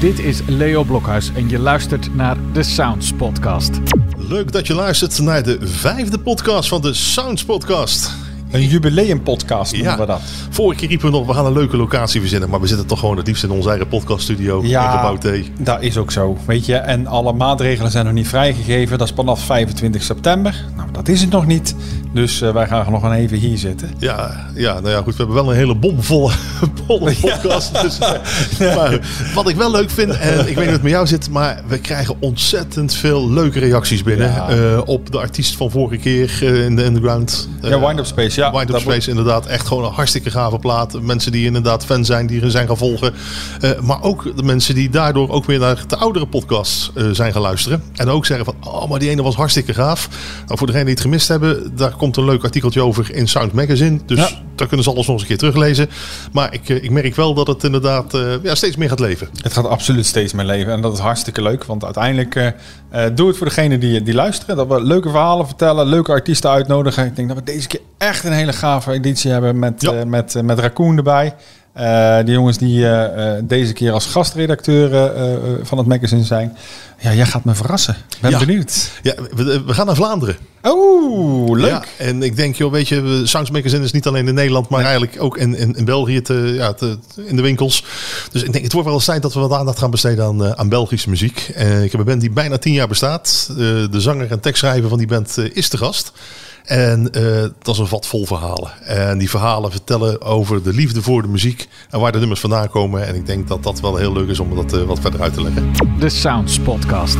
Dit is Leo Blokhuis en je luistert naar de Sounds Podcast. Leuk dat je luistert naar de vijfde podcast van de Sounds Podcast. Een jubileumpodcast noemen Ja. we dat. Vorige keer riepen we nog, we gaan een leuke locatie verzinnen. Maar we zitten toch gewoon het liefst in onze eigen podcaststudio in Gebouw T. dat is ook zo. Weet je, en alle maatregelen zijn nog niet vrijgegeven. Dat is vanaf 25 september. Nou, dat is het nog niet. Dus eh, wij gaan nog een even hier zitten. Ja, ja, nou ja, goed. We hebben wel een hele bomvolle volle podcast. Dus, eh, maar wat ik wel leuk vind, en ik weet niet hoe het met jou zit, maar we krijgen ontzettend veel leuke reacties binnen. Ja. eh, op de artiest van vorige keer in de Underground. Ja, Wind Up Space. Ja, Wind Up Space, inderdaad. Echt gewoon een hartstikke gave plaat. Mensen die inderdaad fan zijn, die er zijn gaan volgen. Maar ook de mensen die daardoor ook weer naar de oudere podcasts zijn gaan luisteren. En ook zeggen van, oh, maar die ene was hartstikke gaaf. Nou, voor degenen die het gemist hebben, daar komt een leuk artikeltje over in Sound Magazine. Dus Ja. daar kunnen ze alles nog eens een keer teruglezen. Maar ik, eh, ik merk wel dat het inderdaad eh, ja, steeds meer gaat leven. Het gaat absoluut steeds meer leven. En dat is hartstikke leuk. Want uiteindelijk eh, doe het voor degenen die, die luisteren. Dat we leuke verhalen vertellen. Leuke artiesten uitnodigen. Ik denk dat we deze keer echt een hele gave editie hebben. Met, Ja. met, met Raccoon erbij. Eh die jongens die eh, eh, deze keer als gastredacteur van het magazine zijn. Ja, jij gaat me verrassen. Ik ben Ja. benieuwd. Ja, we, we gaan naar Vlaanderen. Oeh, leuk. Ja, en ik denk, joh, weet je, Sounds Magazine is niet alleen in Nederland, maar eigenlijk ook in, in, in België te, ja, te, in de winkels. Dus ik denk, het wordt wel eens tijd dat we wat aandacht gaan besteden aan, aan Belgische muziek. Ik heb een band die bijna tien jaar bestaat. De zanger en tekstschrijver van die band is te gast. En eh, dat is een vat vol verhalen. En die verhalen vertellen over de liefde voor de muziek en waar de nummers vandaan komen. En ik denk dat dat wel heel leuk is om dat eh, wat verder uit te leggen. De Sounds Podcast.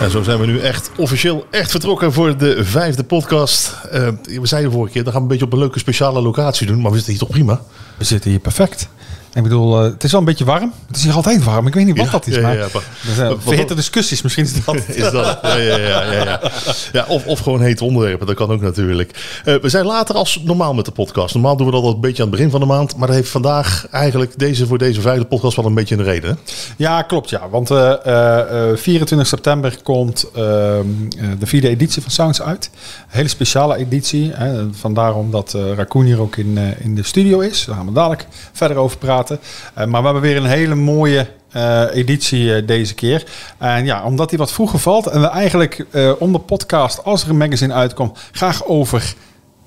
En zo zijn we nu echt officieel echt vertrokken voor de vijfde podcast. Eh, we zeiden vorige keer, dan gaan we een beetje op een leuke speciale locatie doen. Maar we zitten hier toch prima? We zitten hier perfect. Ik bedoel, eh, het is wel een beetje warm. Het is hier altijd warm. Ik weet niet wat Ja, dat is. ja, maar ja, maar- er zijn wat- verhitte discussies. Misschien is dat. Is dat? Ja, ja, ja, ja, ja. ja of, of gewoon hete onderwerpen, dat kan ook natuurlijk. Eh, we zijn later als normaal met de podcast. Normaal doen we dat al een beetje aan het begin van de maand. Maar dat heeft vandaag eigenlijk deze voor deze vijfde podcast wel een beetje een reden. hè? Ja, klopt. Ja. Want eh, eh, 24 september komt ehm, eh, de vierde editie van Sounds uit. Een hele speciale editie. Hè. Vandaar omdat eh Raccoon hier ook in, in de studio is. Daar gaan we dadelijk verder over praten. Eh, maar we hebben weer een hele mooie eh, editie eh, deze keer. En ja, omdat die wat vroeger valt en we eigenlijk om de podcast, als er een magazine uitkomt, graag over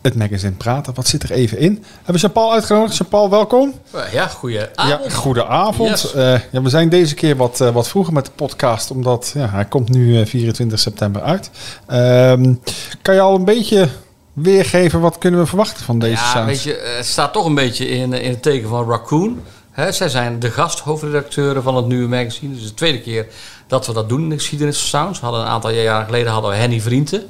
het magazine praten. Wat zit er even in? Hebben we Jean-Paul uitgenodigd? Jean-Paul, welkom. Ja, goeie Ja, avond. goedenavond. Yes. Ja, we zijn deze keer wat, wat vroeger met de podcast, omdat ja, hij komt nu eh, 24 september uit. Ehm, kan je al een beetje weergeven wat kunnen we verwachten van deze Ja, sounds? weet je, eh, het staat toch een beetje in, in het teken van Raccoon. Hè, zij zijn de gasthoofdredacteuren van het nieuwe magazine. Dus de tweede keer dat we dat doen in de geschiedenis van Sounds. We hadden een aantal jaren geleden hadden we Henny Vrienden.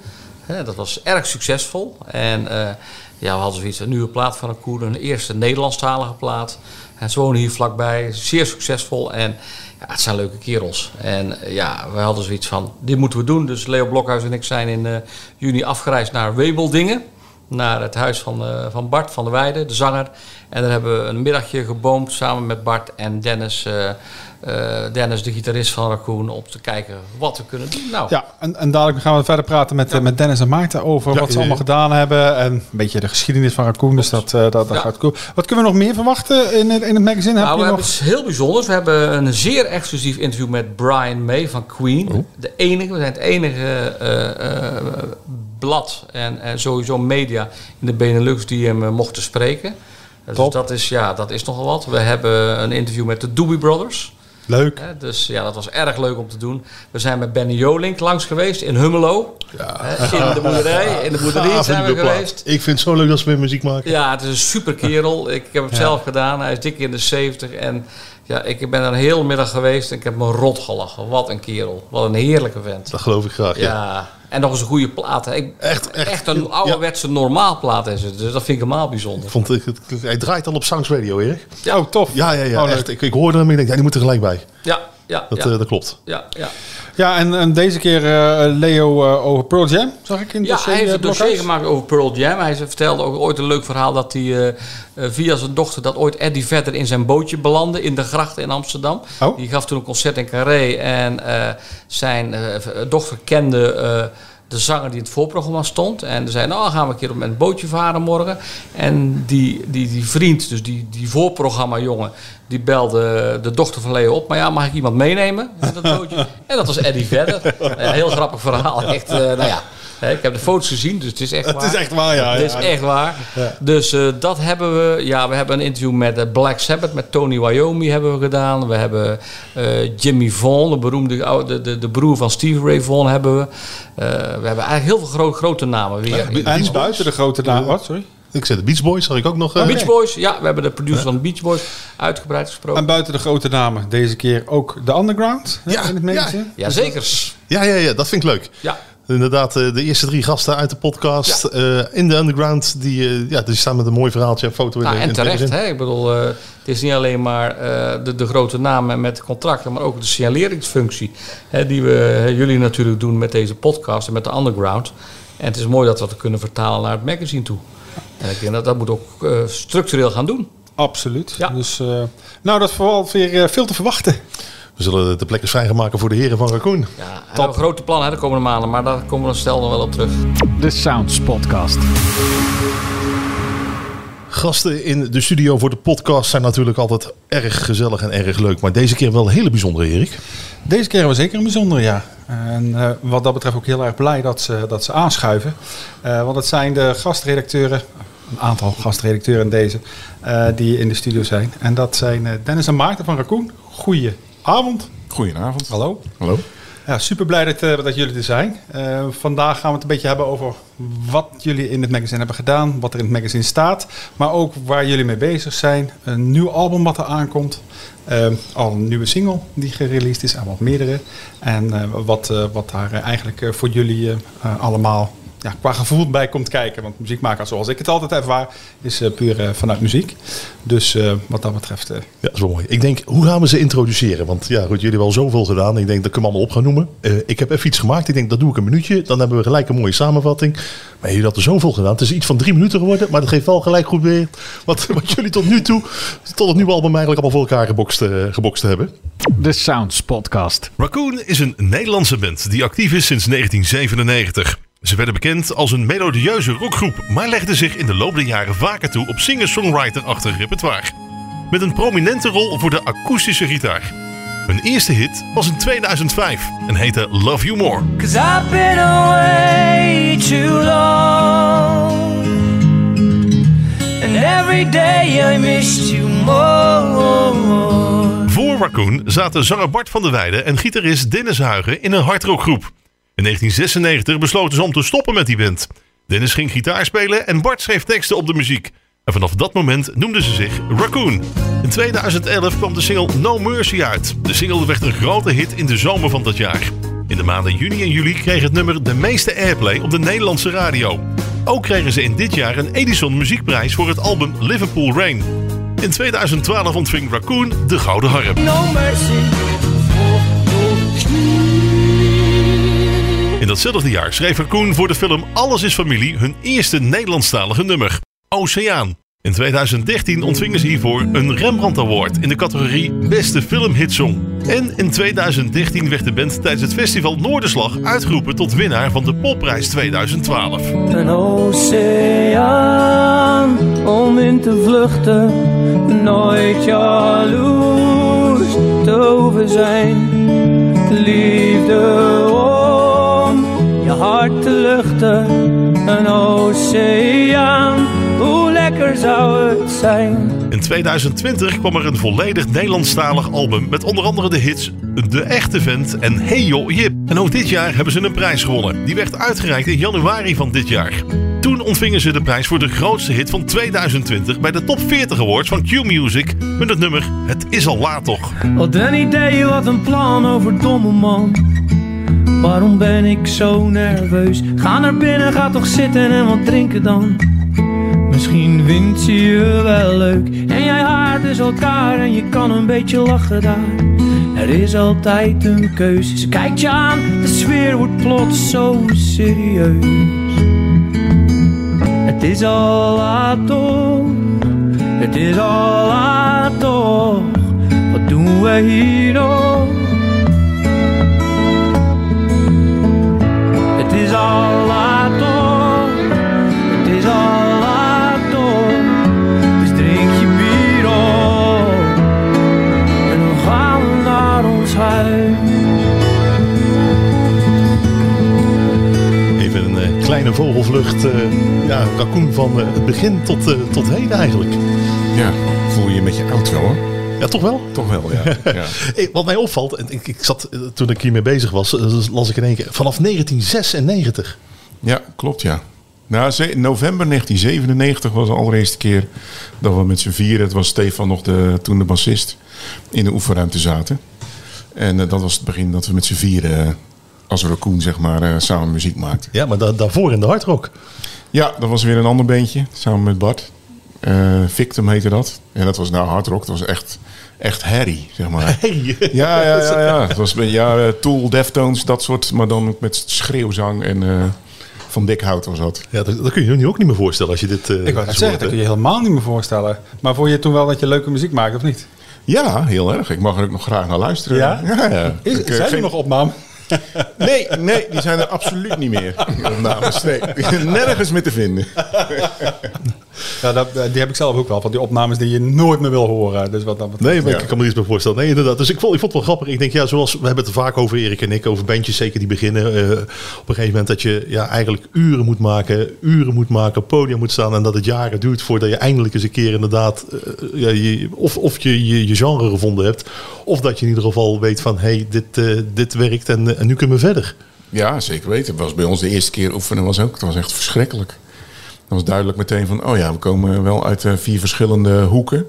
Dat was erg succesvol. En eh, ja, we hadden zoiets, een nieuwe plaat van Raccoon. Een eerste Nederlandstalige plaat. En ze wonen hier vlakbij. Zeer succesvol. En het zijn leuke kerels. En eh, ja, we hadden zoiets van, dit moeten we doen. Dus Leo Blokhuis en ik zijn in eh, juni afgereisd naar Webeldingen naar het huis van, eh, van Bart van der Weijden, de zanger. En daar hebben we een middagje geboomd samen met Bart en Dennis, Dennis de gitarist van Raccoon, om te kijken wat we kunnen doen. Nou, Ja, en, en dadelijk gaan we verder praten met, eh, met Dennis en Maarten over Ja, wat ze ja, ja. allemaal gedaan hebben. En een beetje de geschiedenis van Raccoon, dus dat, eh, dat, dat Ja. gaat cool. Wat kunnen we nog meer verwachten in het, in het magazine? Nou, Heb we je hebben nog... iets heel bijzonders. We hebben een zeer exclusief interview met Brian May van Queen. De enige, we zijn het enige eh, eh, blad en, en sowieso media in de Benelux die hem eh, mochten spreken. Dus dat is, ja, dat is nogal wat. We hebben een interview met de Doobie Brothers. Leuk. Dus ja, dat was erg leuk om te doen. We zijn met Benny Jolink langs geweest in Hummelo. Hè, in de boerderij, in de boerderie Gaaf, zijn we geweest. Ik vind het zo leuk dat ze weer muziek maken. Ja, het is een super kerel. Ik heb het zelf gedaan. Hij is dik in de 70 en ja, ik ben er een hele middag geweest en ik heb me rot gelachen. Wat een kerel. Wat een heerlijke vent. Dat geloof ik graag. Ja. Ja, en nog eens een goede plaat. hè. Ik, Echt, echt. echt een ouderwetse normaal plaat is het. Dus dat vind ik helemaal bijzonder. Ik Vond, ik, het- hij draait al op Sounds Radio, Erik. Ja, oh, tof. Ja, ja, ja. Oh, echt. Ik, ik hoorde hem en ik denk, ja, die moet er gelijk bij. Ja, ja, Dat, ja, eh, dat klopt. ja, ja. Ja, en, en deze keer eh, Leo eh, over Pearl Jam, zag ik in het Ja, dossier, hij heeft eh, een dossier Blokhuis. gemaakt over Pearl Jam. Hij vertelde ook ooit een leuk verhaal dat hij eh, eh, via zijn dochter... dat ooit Eddie Vedder in zijn bootje belandde in de grachten in Amsterdam. Oh. Die gaf toen een concert in Carré en eh, zijn eh, dochter kende... eh, de zanger die in het voorprogramma stond. En zei, nou gaan we een keer op met een bootje varen morgen. En die, die, die vriend, dus die, die voorprogramma jongen, die belde de dochter van Leo op. Maar ja, mag ik iemand meenemen dat bootje? en dat was Eddie Vedder. Een heel grappig verhaal. Echt, uh, nou ja. Ik heb de foto's gezien, dus het is echt waar. Het is echt waar, ja. Het is echt waar. Ja. Dus uh, dat hebben we. Ja, we hebben een interview met uh, Black Sabbath, met Tony Wyoming hebben we gedaan. We hebben uh, Jimmy Vaughan, de beroemde de, de, de broer van Steve Ray Vaughan, hebben we. we hebben eigenlijk heel veel gro grote namen weer. Ja, en buiten de grote namen. Wat, sorry? Ik zei de Beach Boys, zag ik ook nog. Uh, Beach Boys, ja, we hebben de producer van de Beach Boys uitgebreid gesproken. En buiten de grote namen, deze keer ook de Underground ja, in het magazine? Ja, ja zeker. Ja, ja, ja, dat vind ik leuk. Ja. Inderdaad, de eerste drie gasten uit de podcast ja. uh, in de underground, die, uh, ja, die staan met een mooi verhaaltje en foto in nou, de En in terecht, hè? ik bedoel, uh, het is niet alleen maar de, de grote namen met contracten, maar ook de signaleringsfunctie hè, die we jullie natuurlijk doen met deze podcast en met de underground. En het is mooi dat we dat kunnen vertalen naar het magazine toe. En ik denk dat dat moet ook structureel gaan doen. Absoluut. Ja. Dus, nou, dat is vooral weer veel te verwachten. We zullen de plekken vrijgemaken voor de heren van Raccoon. Ja, we hebben grote plannen hè, de komende maanden, maar daar komen we stel nog wel op terug. De Sounds Podcast. Gasten in de studio voor de podcast zijn natuurlijk altijd erg gezellig en erg leuk. Maar deze keer wel een hele bijzondere, Erik. Deze keer hebben we zeker een bijzondere, ja. En uh, wat dat betreft ook heel erg blij dat ze, dat ze aanschuiven. Uh, want het zijn de gastredacteuren, een aantal gastredacteuren in deze, uh, die in de studio zijn. En dat zijn Dennis en Maarten van Raccoon. Goeie avond. Goedenavond. Hallo. Hallo. Ja, super blij dat, uh, dat jullie er zijn. Uh, vandaag gaan we het een beetje hebben over wat jullie in het magazine hebben gedaan, wat er in het magazine staat, maar ook waar jullie mee bezig zijn. Een nieuw album wat er aankomt, uh, al een nieuwe single die gereleased is, en wat meerdere. En wat, wat daar eigenlijk voor jullie allemaal ja, qua gevoel bij komt kijken. Want muziek maken zoals ik het altijd ervaar, is uh, puur uh, vanuit muziek. Dus uh, wat dat betreft... Ja, dat is wel mooi. Ik denk, hoe gaan we ze introduceren? Want ja, goed, jullie hebben al zoveel gedaan. Ik denk, dat ik hem allemaal op gaan noemen. ik heb even iets gemaakt. Ik denk, dat doe ik een minuutje. Dan hebben we gelijk een mooie samenvatting. Maar jullie hadden zoveel gedaan. Het is iets van drie minuten geworden. Maar dat geeft wel gelijk goed weer wat, wat jullie tot nu toe, tot het nieuwe album eigenlijk allemaal voor elkaar gebokst, gebokst hebben. De Sounds Podcast. Raccoon is een Nederlandse band die actief is sinds 1997. Ze werden bekend als een melodieuze rockgroep, maar legden zich in de loop der jaren vaker toe op singer-songwriter-achtig repertoire. Met een prominente rol voor de akoestische gitaar. Hun eerste hit was in 2005 en heette Love You More. Cause I've been away too long And every day I missed you more Voor Raccoon zaten zanger Bart van der Weijden en gitarist Dennis Huigen in een hardrockgroep. In 1996 besloten ze om te stoppen met die band. Dennis ging gitaar spelen en Bart schreef teksten op de muziek. En vanaf dat moment noemden ze zich Raccoon. In 2011 kwam de single No Mercy uit. De single werd een grote hit in de zomer van dat jaar. In de maanden juni en juli kreeg het nummer de meeste airplay op de Nederlandse radio. Ook kregen ze in dit jaar een Edison Muziekprijs voor het album Liverpool Rain. In 2012 ontving Raccoon de Gouden Harp. No mercy. Datzelfde jaar schreef Raccoon voor de film Alles is Familie hun eerste Nederlandstalige nummer, Oceaan. In 2013 ontvingen ze hiervoor een Rembrandt Award in de categorie Beste Filmhitsong. En in 2013 werd de band tijdens het festival Noorderslag uitgeroepen tot winnaar van de Popprijs 2012. Een oceaan om in te vluchten, nooit jaloers te over zijn. Liefde hart te luchten, een oceaan. Hoe lekker zou het zijn? In 2020 kwam er een volledig Nederlandstalig album met onder andere de hits De Echte Vent en Hey Yo Jip. En ook dit jaar hebben ze een prijs gewonnen. Die werd uitgereikt in januari van dit jaar. Toen ontvingen ze de prijs voor de grootste hit van 2020 bij de Top 40 Awards van Q-Music met het nummer Het is al laat toch. Wat een idee, wat een plan over domme man. Waarom ben ik zo nerveus? Ga naar binnen, ga toch zitten en wat drinken dan. Misschien vindt ze je wel leuk en jij haart dus elkaar en je kan een beetje lachen daar. Er is altijd een keuze, ze kijkt je aan, de sfeer wordt plots zo serieus. Het is al laat toch, het is al laat toch, wat doen we hier nog? Vogelvlucht. eh, ja, raccoon van eh, het begin tot, eh, tot heden eigenlijk. Ja, voel je je met je oud wel hoor. Ja, toch wel? Toch wel, ja. ja. Wat mij opvalt, en ik, ik zat, toen ik hiermee bezig was, las ik in één keer, vanaf 1996. Ja, klopt ja. Nou, november 1997 was de allereerste keer dat we met z'n vieren, het was Stefan nog de, toen de bassist, in de oefenruimte zaten. En dat was het begin dat we met z'n vieren als raccoon zeg maar eh, samen muziek maakten. Ja, maar da- daarvoor in de hardrock. Ja, dat was weer een ander bandje, samen met Bart. Eh, Victim heette dat. En dat was nou hard rock, dat was echt, echt herrie, zeg maar. Hey. Ja, ja, ja, ja. Het was ja, eh, Tool, Deftones, dat soort, maar dan met schreeuwzang en eh, van dik hout was dat. Ja, dat, dat kun je je nu ook niet meer voorstellen als je dit eh Ik wou zeggen, dat kun je helemaal niet meer voorstellen. Maar vond je toen wel dat je leuke muziek maakte, of niet? Ja, heel erg. Ik mag er ook nog graag naar luisteren. Ja? ja, ja. Is, Ik, zijn er geen- nog opnamen? Nee, nee, die zijn er absoluut niet meer. Die opnames, nee. Nergens meer te vinden. Ja, dat, eh, die heb ik zelf ook wel. Van die opnames die je nooit meer wil horen. Dus wat dat betreft. Nee, maar Ja. ik kan me er iets bij voorstellen. Nee, inderdaad. Dus ik vond, ik vond het wel grappig. Ik denk, ja, zoals we hebben het er vaak over, Erik en ik, over bandjes zeker die beginnen. eh, op een gegeven moment dat je ja, eigenlijk uren moet maken, uren moet maken, op podium moet staan. En dat het jaren duurt voordat je eindelijk eens een keer inderdaad, eh, ja, je, of, of je, je je genre gevonden hebt. Of dat je in ieder geval weet van, hé, hey, dit, eh, dit werkt en, en nu kunnen we verder. Ja, zeker weten. Het was bij ons de eerste keer oefenen was ook. Het was echt verschrikkelijk. Dat was duidelijk meteen van, oh ja, we komen wel uit eh, vier verschillende hoeken.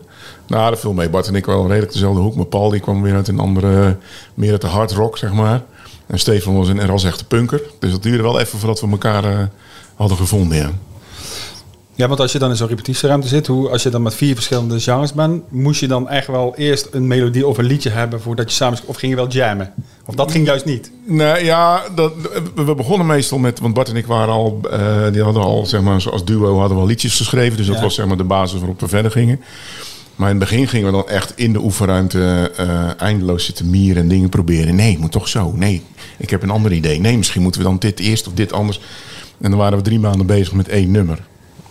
Nou, dat viel mee. Bart en ik wel redelijk dezelfde hoek. Maar Paul die kwam weer uit een andere, meer uit de hard rock, zeg maar. En Stefan was een ras echte punker. Dus dat duurde wel even voordat we elkaar eh, hadden gevonden, ja. Ja, want als je dan in zo'n repetitieruimte zit, hoe, als je dan met vier verschillende genres bent, moest je dan echt wel eerst een melodie of een liedje hebben voordat je samen... Of ging je wel jammen? Of dat ging juist niet? Nou ja, dat, we begonnen meestal met, want Bart en ik waren al, eh, die hadden al, zeg maar, als duo hadden we al liedjes geschreven. Dus dat Ja. was zeg maar de basis waarop we verder gingen. Maar in het begin gingen we dan echt in de oefenruimte eh, eindeloos zitten mieren en dingen proberen. Nee, het moet toch zo. Nee, ik heb een ander idee. Nee, misschien moeten we dan dit eerst of dit anders. En dan waren we drie maanden bezig met één nummer.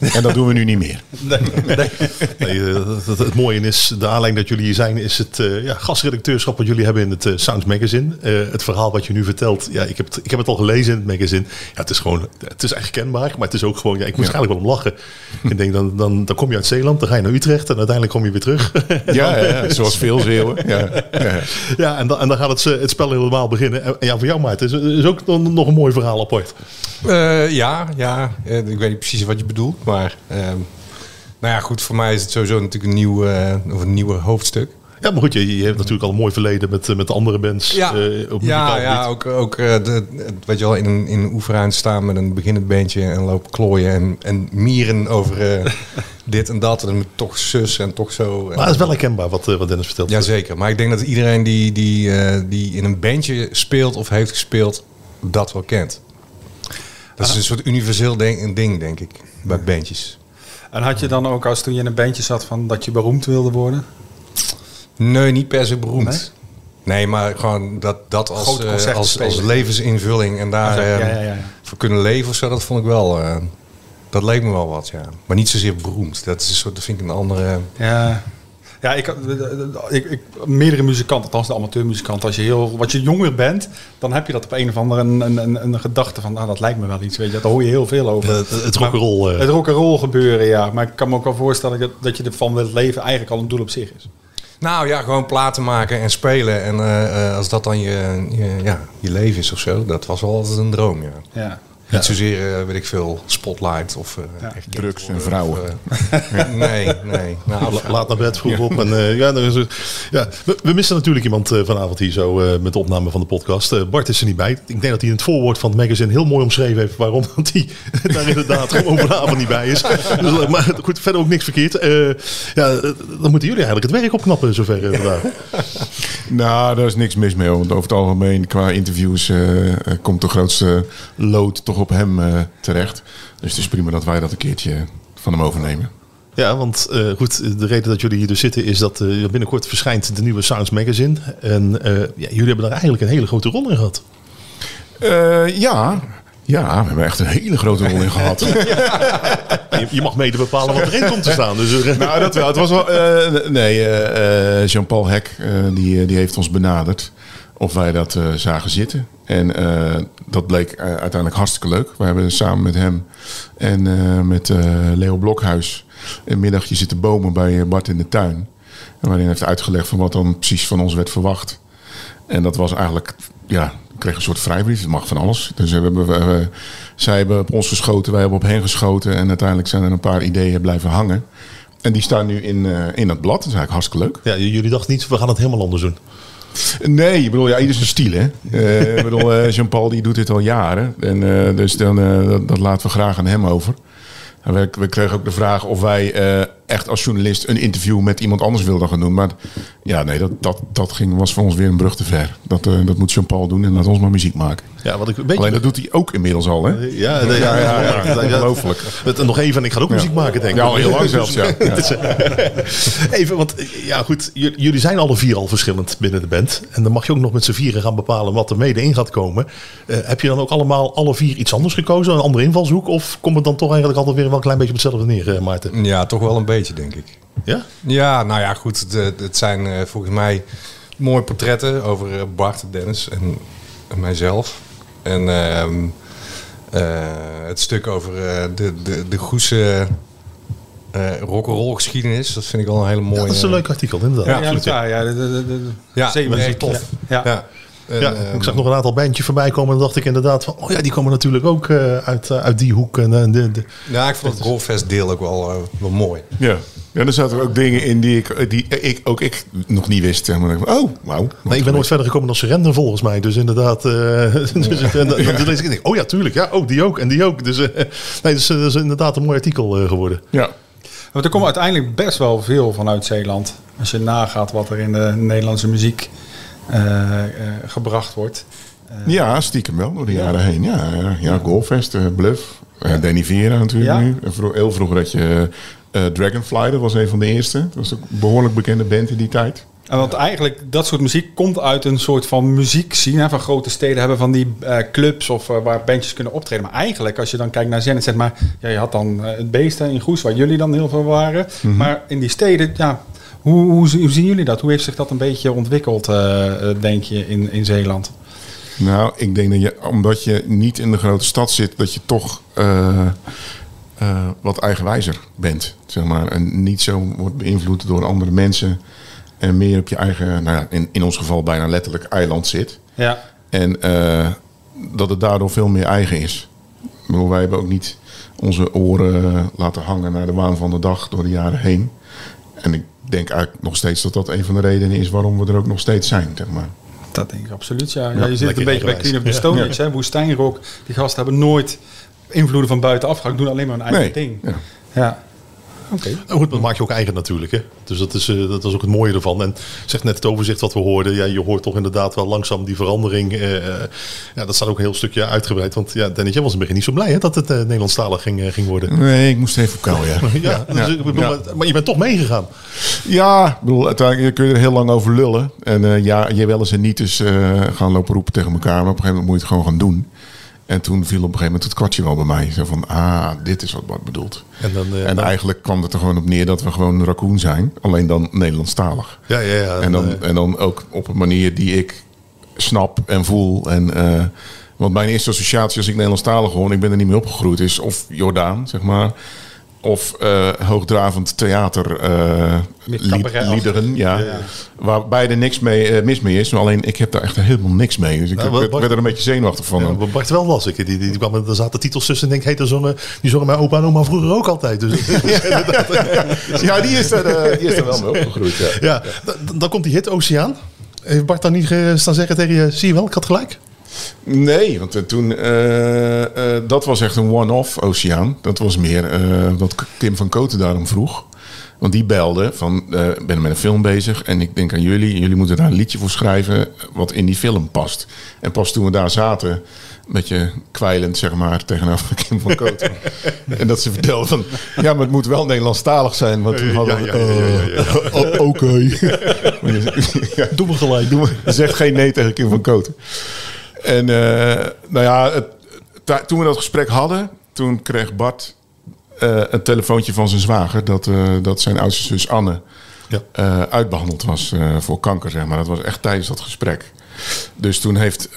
en dat doen we nu niet meer. Nee, eh, het mooie is, de aanleiding dat jullie hier zijn, is het eh, ja, gastredacteurschap wat jullie hebben in het eh, Sounds Magazine. Eh, het verhaal wat je nu vertelt, ja, ik, heb het, ik heb het al gelezen in het magazine. Ja, het is gewoon, het is echt kenbaar, maar het is ook gewoon, ja, ik moest Ja. eigenlijk wel om lachen. ik denk, dan, dan, dan kom je uit Zeeland, dan ga je naar Utrecht en uiteindelijk kom je weer terug. Ja, ja, ja, zoals veel Zeeuwen. Ja, ja. ja, en dan, en dan gaat het, het spel helemaal beginnen. En ja, voor jou Maarten, is, is ook nog een mooi verhaal apart. Eh, ja, ja. Ik weet niet precies wat je bedoelt, maar... ehm, nou ja, goed, voor mij is het sowieso natuurlijk een nieuw, eh, of een nieuwe hoofdstuk. Ja, maar goed, je, je hebt natuurlijk al een mooi verleden met, eh, met andere bands. Ja, op ja, ja ook, ook de, weet je wel, in een, in een oefenruimte staan met een beginnend bandje en lopen klooien en, en mieren over dit en dat en toch zus en toch zo. Maar het is wel herkenbaar wat, wat Dennis vertelt. Jazeker, maar ik denk dat iedereen die, die, die in een bandje speelt of heeft gespeeld, dat wel kent. Dat is een soort universeel ding, ding, denk ik, bij bandjes. En had je dan ook, als toen je in een bandje zat, van dat je beroemd wilde worden? Nee, niet per se beroemd. Nee, maar gewoon dat, dat als, eh, als, als levensinvulling en daar Ja, eh, ja, ja, ja. voor kunnen leven of zo, dat vond ik wel. eh, dat leek me wel wat, ja. Maar niet zozeer beroemd. Dat is een soort, dat vind ik een andere. Ja. Ja, ik, ik, ik, meerdere muzikanten, althans de amateurmuzikanten, als je heel, wat je jonger bent, dan heb je dat op een of andere een, een, een, een gedachte van, nou, dat lijkt me wel iets, weet je, daar hoor je heel veel over. Het, het rock'n'roll. eh. Het rock'n'roll gebeuren, ja. Maar ik kan me ook wel voorstellen dat, dat je ervan wilt leven eigenlijk al een doel op zich is. Nou ja, gewoon platen maken en spelen. En eh, eh, als dat dan je, je, ja, je leven is of zo, dat was wel altijd een droom, ja. Ja. Niet zozeer, eh, weet ik veel, spotlight of eh, Ja. echt Drugs en of, vrouwen. eh, nee, nee. Nou, La- laat naar bed vroeg op. En, eh, ja, dan is het- ja, we, we missen natuurlijk iemand eh, vanavond hier zo eh, met de opname van de podcast. Eh, Bart is er niet bij. Ik denk dat hij in het voorwoord van het magazine heel mooi omschreven heeft waarom dat hij daar inderdaad gewoon vanavond niet bij is. Dus, eh, maar goed, verder ook niks verkeerd. Eh, ja, eh, dan moeten jullie eigenlijk het werk opknappen zover eh, vandaag. Nou, daar is niks mis mee. Want over het algemeen, qua interviews, eh, eh, komt de grootste lood toch op hem eh, terecht. Dus het is prima dat wij dat een keertje van hem overnemen. Ja, want eh, goed, de reden dat jullie hier dus zitten is dat eh, binnenkort verschijnt de nieuwe Sounds Magazine. En ja, jullie hebben daar eigenlijk een hele grote rol in gehad. Eh, ja. ja, we hebben echt een hele grote rol in gehad. Je, je mag mede bepalen wat erin komt te staan. Dus, nou, dat wel. Het was wel. nee, Jean-Paul Hek, die, die heeft ons benaderd. Of wij dat eh, zagen zitten. En eh, dat bleek eh, uiteindelijk hartstikke leuk. We hebben samen met hem en met Leo Blokhuis een middagje zitten bomen bij Bart in de tuin. En waarin heeft uitgelegd van wat dan precies van ons werd verwacht. En dat was eigenlijk, ja, ik kreeg een soort vrijbrief. Het mag van alles. Dus we hebben, we- zij hebben op ons geschoten, wij hebben op hen geschoten. En uiteindelijk zijn er een paar ideeën blijven hangen. En die staan nu in, in het blad. Dat is eigenlijk hartstikke leuk. Ja, jullie dachten niet, we gaan het helemaal anders doen. Nee, ik bedoel, ja, ieder zijn stijl, hè. Eh, ik bedoel, eh, Jean-Paul die doet dit al jaren. En, eh, dus dan, dat, laten we graag aan hem over. We, we kregen ook de vraag of wij echt als journalist een interview met iemand anders wilden gaan doen. Maar ja, nee, dat, dat, dat ging, was voor ons weer een brug te ver. Dat, eh, dat moet Jean-Paul doen en laat ons maar muziek maken. Ja, wat ik een beetje... Alleen dat doet hij ook inmiddels al, hè? Ja, ja, ja, ja, ja, Ongelooflijk. Het- Nog even, en ik ga ook muziek maken, denk ik. Ja, al heel lang zelfs, ja. Ja. Even, want ja goed, jullie zijn alle vier al verschillend binnen de band. En dan mag je ook nog met z'n vieren gaan bepalen wat er mede in gaat komen. Eh, heb je dan ook allemaal alle vier iets anders gekozen, een andere invalshoek? Of komt het dan toch eigenlijk altijd weer wel een klein beetje op hetzelfde neer, eh, Maarten? Ja, toch wel een beetje, denk ik. Ja? Ja, nou ja, goed. Het, eh, het zijn eh, volgens mij mooie portretten over eh, Bart, Dennis en, en mijzelf. En ehm, eh, het stuk over eh, de, de, de Goese eh rock'n'roll geschiedenis, dat vind ik wel een hele mooie... Ja, dat is een leuk artikel, inderdaad. Ja, Ja, absoluut. ja, ja, de, de, de, de Ja, zeemuziek. nee, tof. Ja. Ja. Ja, ehm, ik zag nog een aantal bandjes voorbij komen. En dan dacht ik inderdaad van, oh ja, die komen natuurlijk ook eh, uit, eh, uit die hoek. En, eh, de, de, ja, ik vond het Rollfest deel ook wel, wel mooi. Ja. ja, er zaten ook dingen in die ik, die ik ook ik nog niet wist. Zeg maar. Oh, wauw. Nee, ik ben nooit verder gekomen dan Surrender volgens mij. Dus inderdaad, eh, dus, het- en dan, lees ik denk, oh ja, tuurlijk. Ja, oh, die ook en die ook. Dus eh, nee, dus, dat is inderdaad een mooi artikel eh, geworden. Ja. Want er komt uiteindelijk best wel veel vanuit Zeeland. Als je nagaat wat er in de Nederlandse muziek gebracht wordt. Ja, stiekem wel door de jaren heen. Ja, ja, eh, Bluff, eh Danny Vera natuurlijk nu. Heel vroeger had je eh, Dragonfly, dat was een van de eerste. Dat was een behoorlijk bekende band in die tijd. En want eigenlijk dat soort muziek komt uit een soort van muziekscene. Van grote steden hebben van die eh, clubs of eh, waar bandjes kunnen optreden. Maar eigenlijk als je dan kijkt naar Zenit, zeg maar, ja, je had dan eh, het beesten in Goes, waar jullie dan heel veel waren. Maar in die steden, ja, hoe, hoe, hoe zien jullie dat? Hoe heeft zich dat een beetje ontwikkeld, eh, eh, denk je, in, in Zeeland? Nou, ik denk dat je, omdat je niet in de grote stad zit, dat je toch eh, wat eigenwijzer bent. Zeg maar. En niet zo wordt beïnvloed door andere mensen. En meer op je eigen, nou ja, in, in ons geval bijna letterlijk eiland zit. Ja. En dat het daardoor veel meer eigen is. Bedoel, wij hebben ook niet onze oren laten hangen naar de waan van de dag door de jaren heen. En ik denk eigenlijk nog steeds dat dat een van de redenen is waarom we er ook nog steeds zijn. Zeg maar. Dat denk ik absoluut, ja. ja, Ja, je zit een beetje bij. Queen of the. Stone Age, hè. Woestijnrock. Die gasten hebben nooit invloeden van buitenaf gehad. Doen alleen maar hun eigen Nee. ding. Ja. Nou goed, dat maak je ook eigen natuurlijk. Hè? Dus dat is, eh, dat is ook het mooie ervan. En zeg net het overzicht wat we hoorden. Ja, je hoort toch inderdaad wel langzaam die verandering. eh, eh, ja, dat staat ook een heel stukje uitgebreid. Want ja, Dennis, jij was in het begin niet zo blij hè, dat het eh, Nederlandstalig ging, eh, ging worden. Nee, ik moest even op kou, ja. Ja, dus ja, ik bedoel, ja. maar, maar je bent toch meegegaan. Ja, ik bedoel, uiteindelijk kun je er heel lang over lullen. En eh, ja, je wel eens en niet eens eh, gaan lopen roepen tegen elkaar. Maar op een gegeven moment moet je het gewoon gaan doen. En toen viel op een gegeven moment het kwartje wel bij mij. Zo van, ah, dit is wat Bart bedoelt. En dan, eh, en eigenlijk kwam het er gewoon op neer dat we gewoon een raccoon zijn. Alleen dan Nederlandstalig. ja, ja, ja. En dan, en dan ook op een manier die ik snap en voel. En, eh, want mijn eerste associatie als ik Nederlandstalig hoor... en ik ben er niet mee opgegroeid, is of Jordaan, zeg maar... Of eh, hoogdravend theater eh, lied- liederen, ja. Ja, ja. Waarbij er niks mee, eh, mis mee is. Maar alleen, ik heb daar echt helemaal niks mee. Dus ik Nou, werd, er een beetje zenuwachtig van. ja, Bart wel was ik. Die, die, die kwam, er zaten titels tussen en denk, hey, daar zongen, die zongen mijn opa en oma vroeger ook altijd. Dus, ja, die is er, die is er wel mee opgegroeid, ja. ja, dan, dan komt die hit Oceaan. Heeft Bart dan niet staan zeggen tegen je, zie je wel, ik had gelijk. Nee, want eh, toen, eh, dat was echt een one-off Oceaan. Dat was meer wat Kim van Koten daarom vroeg. Want die belde van, ik ben met een film bezig en ik denk aan jullie. Jullie moeten daar een liedje voor schrijven wat in die film past. En pas toen we daar zaten, een beetje kwijlend zeg maar, tegenover Kim van Koten. en dat ze vertelde van, ja, maar het moet wel Nederlandstalig zijn. Want toen hadden oké. doe me gelijk. Doe me. Zeg geen nee tegen Kim van Koten. En eh, nou ja, het, toen we dat gesprek hadden, toen kreeg Bart eh, een telefoontje van zijn zwager dat, eh, dat zijn oudste zus Anne Ja. eh, uitbehandeld was voor kanker, zeg maar. Dat was echt tijdens dat gesprek. Dus toen heeft...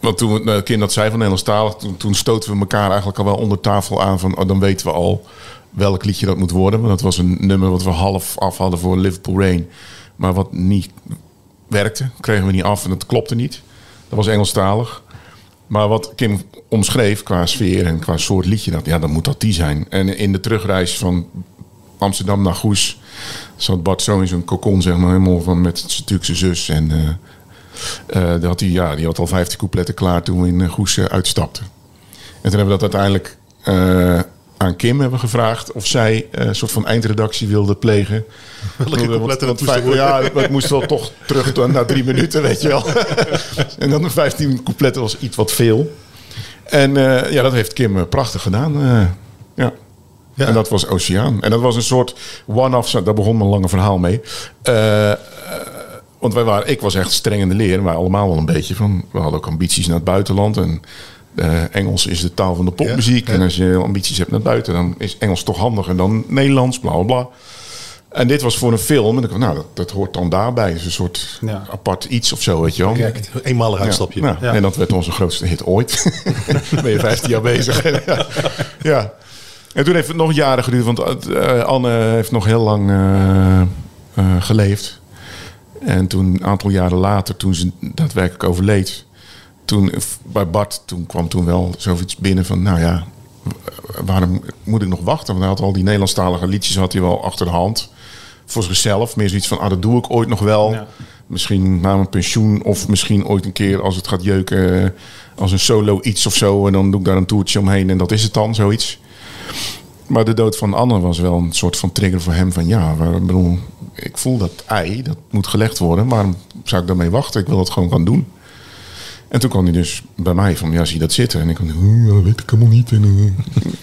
want toen we- Kim dat zei van Nederlandstalig, toen, toen stoten we elkaar eigenlijk al wel onder tafel aan van, oh, dan weten we al welk liedje dat moet worden. Want dat was een nummer wat we half af hadden voor Liverpool Rain. Maar wat niet werkte, kregen we niet af en dat klopte niet. Dat was Engelstalig. Maar wat Kim omschreef qua sfeer en qua soort liedje, dat, ja, dan moet dat die zijn. En in de terugreis van Amsterdam naar Goes zat Bart zo in zo'n kokon, zeg maar, helemaal van met zijn Turkse zus. En eh eh, had hij, ja, die had al 15 coupletten klaar toen we in eh, Goes eh, uitstapten. En toen hebben we dat uiteindelijk aan Kim hebben gevraagd of zij eh, een soort van eindredactie wilde plegen. Welke coupletten dat vijf-. Ja, dat moest wel toch terug to- na drie minuten, weet je wel. en dan nog 15 coupletten was iets wat veel. En eh, ja, dat heeft Kim eh, prachtig gedaan. ja. Ja. En dat was Oceaan. En dat was een soort one-off. Daar begon mijn lange verhaal mee. Want wij waren, ik was echt streng in de leer. Maar allemaal wel een beetje van. We hadden ook ambities naar het buitenland. En eh, Engels is de taal van de popmuziek. Ja, ja. En als je ambities hebt naar buiten, dan is Engels toch handiger dan Nederlands. Bla bla bla. En dit was voor een film. En ik dacht, nou, dat, dat hoort dan daarbij. Dus een soort Ja. apart iets of zo, weet je wel. Eenmalig uitstapje. Ja, nou, En dat werd onze grootste hit ooit. ben je 15 jaar bezig. ja. En toen heeft het nog jaren geduurd, want eh, Anne heeft nog heel lang eh, geleefd. En toen, een aantal jaren later, toen ze daadwerkelijk overleed, toen bij Bart, toen kwam toen wel zoiets binnen van, nou ja, waarom moet ik nog wachten? Want hij had al die Nederlandstalige liedjes had hij wel achter de hand. Voor zichzelf, meer zoiets van, ah, dat doe ik ooit nog wel. Ja. Misschien na mijn pensioen of misschien ooit een keer als het gaat jeuken eh, als een solo iets of zo. En dan doe ik daar een toertje omheen en dat is het dan, zoiets. Maar de dood van Anne was wel een soort van trigger voor hem van ja, waar- ik bedoel, ik voel dat ei, dat moet gelegd worden. Waarom zou ik daarmee wachten? Ik wil dat gewoon gaan doen. En toen kwam hij dus bij mij van, ja, zie je dat zitten? En ik van, "Hm, ja, weet ik helemaal niet. En,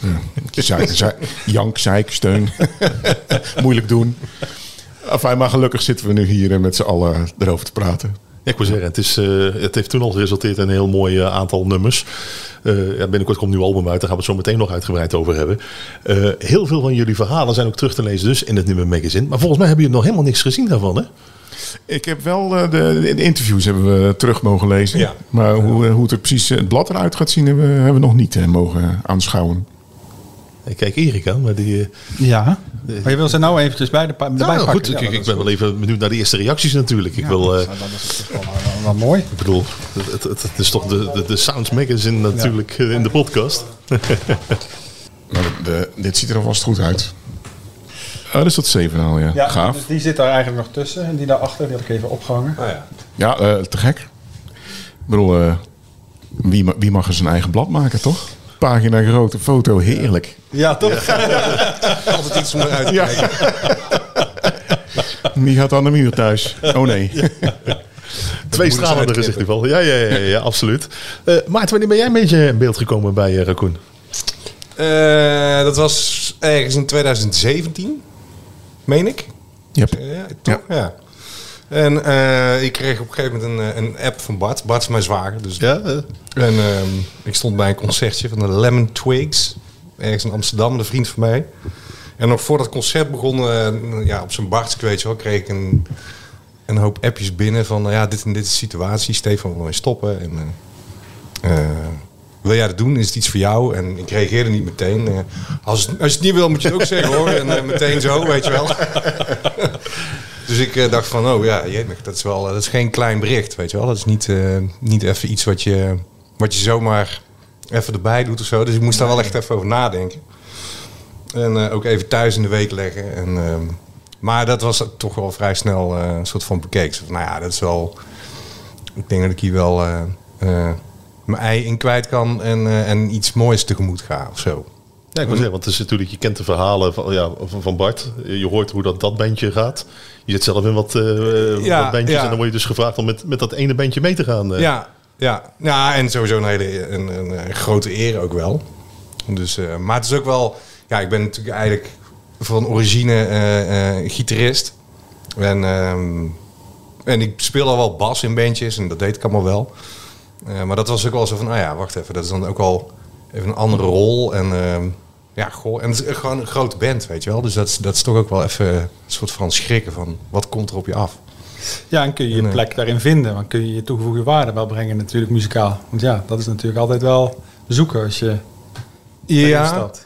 eh, ja, zei, zei, jank, zeik, steun. Moeilijk doen. Enfin, maar gelukkig zitten we nu hier eh, met z'n allen erover te praten. Ja, ik wil zeggen, het, is, eh, het heeft toen al geresulteerd in een heel mooi aantal nummers. Eh, ja, binnenkort komt een nieuw album uit, daar gaan we het zo meteen nog uitgebreid over hebben. Heel veel van jullie verhalen zijn ook terug te lezen dus in het nieuwe magazine. Maar volgens mij hebben jullie nog helemaal niks gezien daarvan, hè? Ik heb wel eh, de, de interviews hebben we terug mogen lezen. Ja. Maar hoe, eh, hoe het er precies eh, het blad eruit gaat zien, hebben we, hebben we nog niet mogen aanschouwen. Ik kijk Erik aan, maar die... Ja. Maar je wil ze nou eventjes bij de erbij nou, pakken. goed, Ja, ik, ben wel even benieuwd naar de eerste reacties natuurlijk. Ik Ja, wil... dat eh, is- dat is wel, wel- wel mooi. ik bedoel, het, het, het is toch de, de, de Sounds Magazine natuurlijk in de podcast. Maar de, de- dit ziet er alvast goed uit. Oh, dat is dat zevenhaal, ja. Ja, Gaaf. Dus die zit daar eigenlijk nog tussen. En die daarachter, die heb ik even opgehangen. Nou ja. Ja, eh, te gek. Ik bedoel, eh, wie, ma- wie mag er zijn eigen blad maken, toch? Pagina grote foto, heerlijk. Ja, toch? Altijd iets om eruit te Ja. kijken. Wie gaat aan de muur thuis? Oh nee. Twee stralende gezichten in ieder geval. Ja, ja, ja, ja, ja, absoluut. Eh Maarten, wanneer ben jij een beetje in beeld gekomen bij uh, Raccoon? Eh, dat was ergens in 2017, meen ik. Yep. Ja, toch? Ja. En eh, ik kreeg op een gegeven moment een, eh, een app van Bart. Bart is mijn zwager. Dus Ja, eh, En ehm, ik stond bij een concertje van de Lemon Twigs. Ergens in Amsterdam, een vriend van mij. En nog voor dat concert begon, ja, op zijn Bartsk, weet je wel, kreeg ik een, een hoop appjes binnen van, ja, dit en dit is de situatie. Stefan wil je stoppen. En, wil jij dat doen? Is het iets voor jou? En ik reageerde niet meteen. Eh, als, als je het niet wil, moet je het ook zeggen hoor. En eh, meteen zo, weet je wel. Dus ik eh, dacht van, oh ja, jemig, dat is wel, dat is geen klein bericht, weet je wel. Dat is niet, niet even iets wat je, wat je zomaar even erbij doet of zo. Dus ik moest daar wel echt even over nadenken. En ook even thuis in de week leggen. En, ehm, maar dat was toch wel vrij snel een soort van bekeken. Nou ja, dat is wel... Ik denk dat ik hier wel mijn ei in kwijt kan en, eh, en iets moois tegemoet ga of zo. Ja, ik wil zeggen, want het is natuurlijk, je kent de verhalen van, ja, van, Bart. Je hoort hoe dat, dat bandje gaat. Je zit zelf in wat, eh, Ja, wat bandjes ja. en dan word je dus gevraagd om met, met dat ene bandje mee te gaan. eh. Ja, ja. ja, en sowieso een hele een, een, een grote eer ook wel. Dus, maar het is ook wel, ja, ik ben natuurlijk eigenlijk van origine gitarist. En, ehm, en ik speel al wel bas in bandjes en dat deed ik allemaal wel. Eh, maar dat was ook wel zo van, ah ja, wacht even, dat is dan ook al even een andere rol. En ehm, ja, goh, en het is gewoon een grote band, weet je wel. Dus dat is, dat is toch ook wel even een soort van schrikken van, wat komt er op je af? Ja, en kun je je Nee. plek daarin vinden. Want kun je je toegevoegde waarde wel brengen natuurlijk muzikaal. Want ja, dat is natuurlijk altijd wel zoeken als je Ja, staat.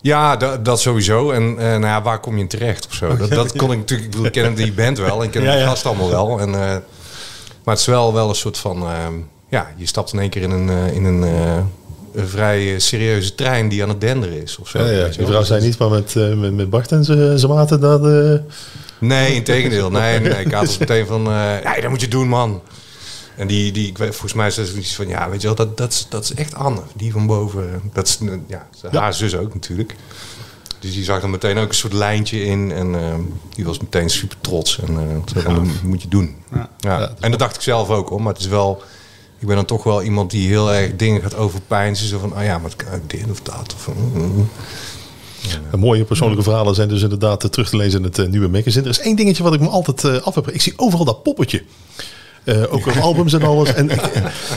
ja dat, dat sowieso. En eh, nou ja, waar kom je in terecht of zo? Dat, dat kon ik natuurlijk... Ik bedoel, ik ken die band wel. En ik ken Ja, de gast allemaal wel. En, eh, maar het is wel, wel een soort van... ehm, ja, je stapt in één keer in een, eh, in een, eh, een vrij serieuze trein die aan het denderen is. Of zo, Ja, ja. Die vrouw zei niet, maar met, eh, met, met Bart en zijn maten dat... eh, Nee, in tegendeel. Nee, nee, ik had dus meteen van, eh ja, dat moet je doen, man. En die, die ik weet, volgens mij is het iets van, ja, weet je wel, dat, dat, is, dat is echt Anne, die van boven. Dat is, ja, haar zus ook natuurlijk. Dus die zag er meteen ook een soort lijntje in en eh, die was meteen super trots. En eh, van, dat moet je doen. Ja. Ja. En dat dacht ik zelf ook, hoor. Maar het is wel, ik ben dan toch wel iemand die heel erg dingen gaat overpijnsen. Zo van, oh ja, maar het kan ook dit of dat. Of, mm, mm. En mooie persoonlijke verhalen zijn dus inderdaad eh, terug te lezen in het eh, nieuwe magazine. Er is één dingetje wat ik me altijd eh, af heb. Ik zie overal dat poppetje. Eh, ook op albums en alles. En ik,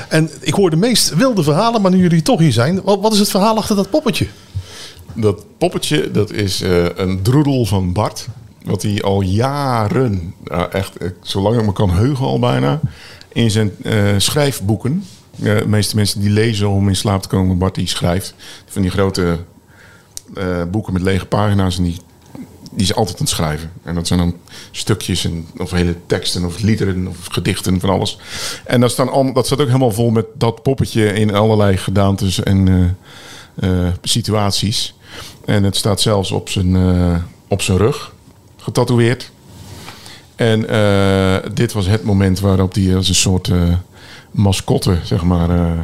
en ik hoor de meest wilde verhalen, maar nu jullie toch hier zijn. Wat, wat is het verhaal achter dat poppetje? Dat poppetje, dat is eh, een droedel van Bart. Wat hij al jaren, nou echt zolang ik me kan heugen al bijna, in zijn eh, schrijfboeken. Eh, de meeste mensen die lezen om in slaap te komen, Bart die schrijft. Van die grote eh, boeken met lege pagina's en die, die is altijd aan het schrijven. En dat zijn dan stukjes en, of hele teksten of liederen of gedichten van alles. En dat, dat staat ook helemaal vol met dat poppetje in allerlei gedaantes en situaties. En het staat zelfs op zijn, op zijn rug getatoeëerd. En eh, dit was het moment waarop hij als een soort eh, mascotte, zeg maar, eh,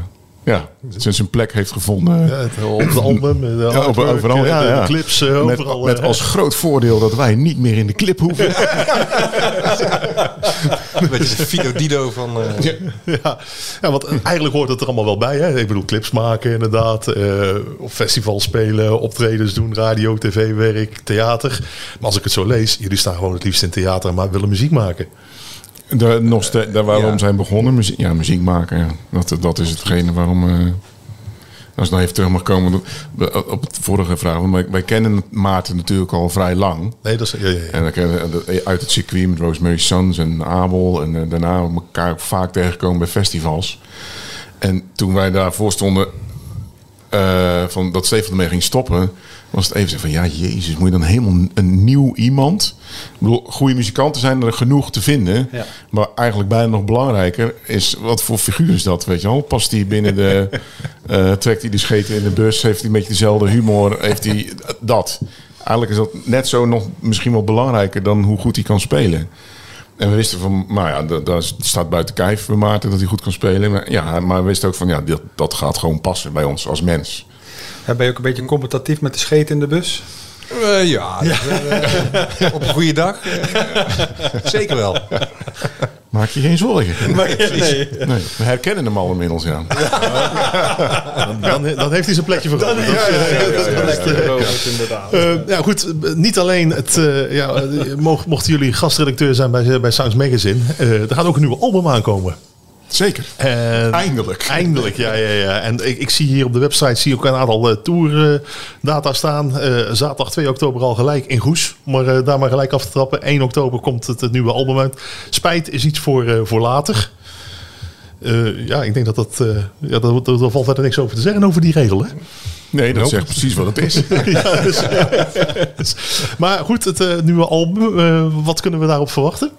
ja, zijn zijn plek heeft gevonden. Ja, het- op album, de Ja, artwork, overal, ja, de ja. clips, eh, Met, overal. met eh, als groot voordeel dat wij niet meer in de clip hoeven. Een beetje de Fido Dido van... eh, ja. ja, want eigenlijk hoort het er allemaal wel bij. Hè? Ik bedoel, clips maken inderdaad. eh, op festivals spelen, optredens doen, radio, tv-werk, theater. Maar als ik het zo lees, jullie staan gewoon het liefst in theater, maar willen muziek maken. Daar, nog daar waarom Ja. zijn begonnen, muziek, ja, muziek maken. Ja. Dat, dat is hetgene waarom. eh, als ik nou even terug mag komen op- op het vorige vraag. Want wij, wij kennen Maarten natuurlijk al vrij lang. Nee, dat is... Ja, ja, ja. En dan kennen we uit het circuit met Rosemary Sons en Abel. En eh, daarna elkaar ook vaak tegengekomen bij festivals. En toen wij daarvoor stonden, eh, van dat Stefan ermee ging stoppen, was het even zo van ja, Jezus, moet je dan helemaal een nieuw iemand? Ik bedoel, goede muzikanten zijn er genoeg te vinden, Ja. maar eigenlijk bijna nog belangrijker is wat voor figuur is dat, weet je wel? Past hij binnen de, eh, trekt hij de scheten in de bus, heeft hij een beetje dezelfde humor, heeft hij dat? Eigenlijk is dat net zo nog misschien wel belangrijker dan hoe goed hij kan spelen. En we wisten van, nou ja, dat, dat staat buiten kijf voor Maarten dat hij goed kan spelen. Maar, ja, maar we wisten ook van, ja, dat, dat gaat gewoon passen bij ons als mens. Ja, Ben je ook een beetje competitief met de scheet in de bus? Eh, ja, dat, eh, op een goede dag. eh, zeker wel. Maak je geen zorgen. nee. Nee, we herkennen hem al inmiddels, ja. Dan, dan heeft hij zijn plekje voor. inderdaad. Eh, ja, goed. eh, Niet alleen het, eh, ja, eh, mocht- mochten jullie gastredacteur zijn bij, bij Sounds Magazine. eh, er gaat ook een nieuwe album aankomen. Zeker. En Eindelijk. Eindelijk, ja, ja, ja. En ik, ik zie hier op de website zie ook een aantal uh, tourdata staan. Eh, zaterdag 2 oktober al gelijk in Goes. Maar eh, daar maar gelijk af te trappen. 1 oktober komt het, het nieuwe album uit. Spijt is iets voor, eh, voor later. Eh, ja, ik denk dat dat... eh ja, daar, valt verder niks over te zeggen over die regel, hè? Nee, dat Nope. zegt precies wat het is. ja, dus, dus- maar goed, het eh, nieuwe album. eh, wat kunnen we daarop verwachten?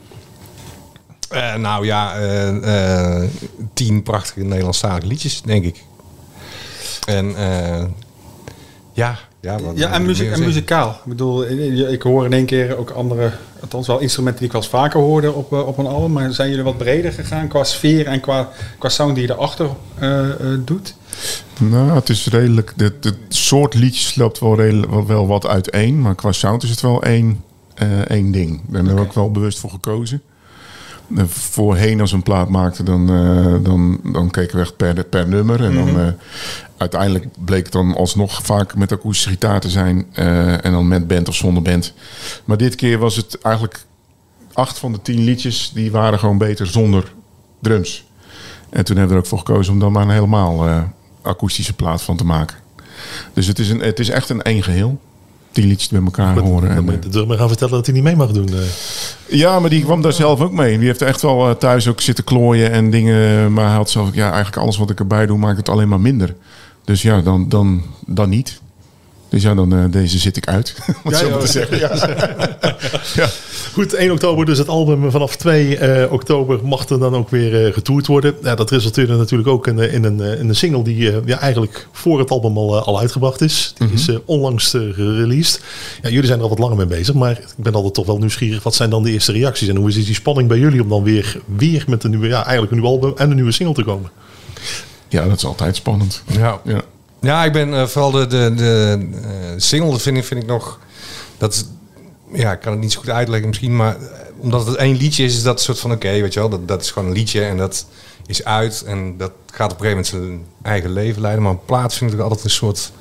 Eh, nou ja, eh, eh, tien prachtige Nederlandstalige liedjes, denk ik. En eh, ja, ja, wat- Ja, en, muziek, muzikaal. Ik bedoel, ik hoor in één keer ook andere, althans wel instrumenten die ik wel eens vaker hoorde op, op een album. Maar zijn jullie wat breder gegaan qua sfeer en qua, qua sound die je erachter eh, eh, doet? nou, het is redelijk... Het, soort liedjes loopt wel, redelijk, wel, wel wat uiteen. Maar qua sound is het wel één, eh, één ding. Daar hebben we ook wel bewust voor gekozen. Eh, voorheen als we een plaat maakten, dan, eh, dan, dan keken we echt per, per nummer. En dan, eh, uiteindelijk bleek het dan alsnog vaak met akoestische gitaar te zijn. en dan met band of zonder band. Maar dit keer was het eigenlijk acht van de tien liedjes... die waren gewoon beter zonder drums. En toen hebben we er ook voor gekozen om dan maar een helemaal akoestische plaat van te maken. Dus het is, een, het is echt een één geheel. Tien liedjes bij elkaar horen. Dan En, moet de drummer gaan vertellen dat hij niet mee mag doen. Ja, maar die kwam daar zelf ook mee. Die heeft echt wel eh, thuis ook zitten klooien en dingen. Maar hij had zelf ja, eigenlijk alles wat ik erbij doe, maakt het alleen maar minder. Dus ja, dan, dan, dan niet. Dus ja, dan eh, deze zit ik uit. Wat Ja, zo ja, maar te zeggen. Ja. Goed, 1 oktober dus het album. Vanaf 2 eh, oktober mag er dan ook weer eh, getoerd worden. Ja, dat resulteerde natuurlijk ook in, in, een, eh, in een single die eh, ja, eigenlijk voor het album al, eh, al uitgebracht is. Die is eh, onlangs gereleased. Ja, jullie zijn er al wat langer mee bezig, maar ik ben altijd toch wel nieuwsgierig. Wat zijn dan de eerste reacties en hoe is die spanning bij jullie om dan weer, weer met een nieuwe, ja, eigenlijk een nieuw album en een nieuwe single te komen? ja, dat is altijd spannend. Ja. Ja. Ja, ik ben eh, vooral de, de, de eh, single, vind ik, vind ik nog. Dat is, ja, ik kan het niet zo goed uitleggen misschien, maar eh, omdat het één liedje is, is dat een soort van: oké, weet je wel, dat, dat is gewoon een liedje en dat is uit en dat gaat op een gegeven moment zijn eigen leven leiden. Maar een plaat vind ik altijd een soort.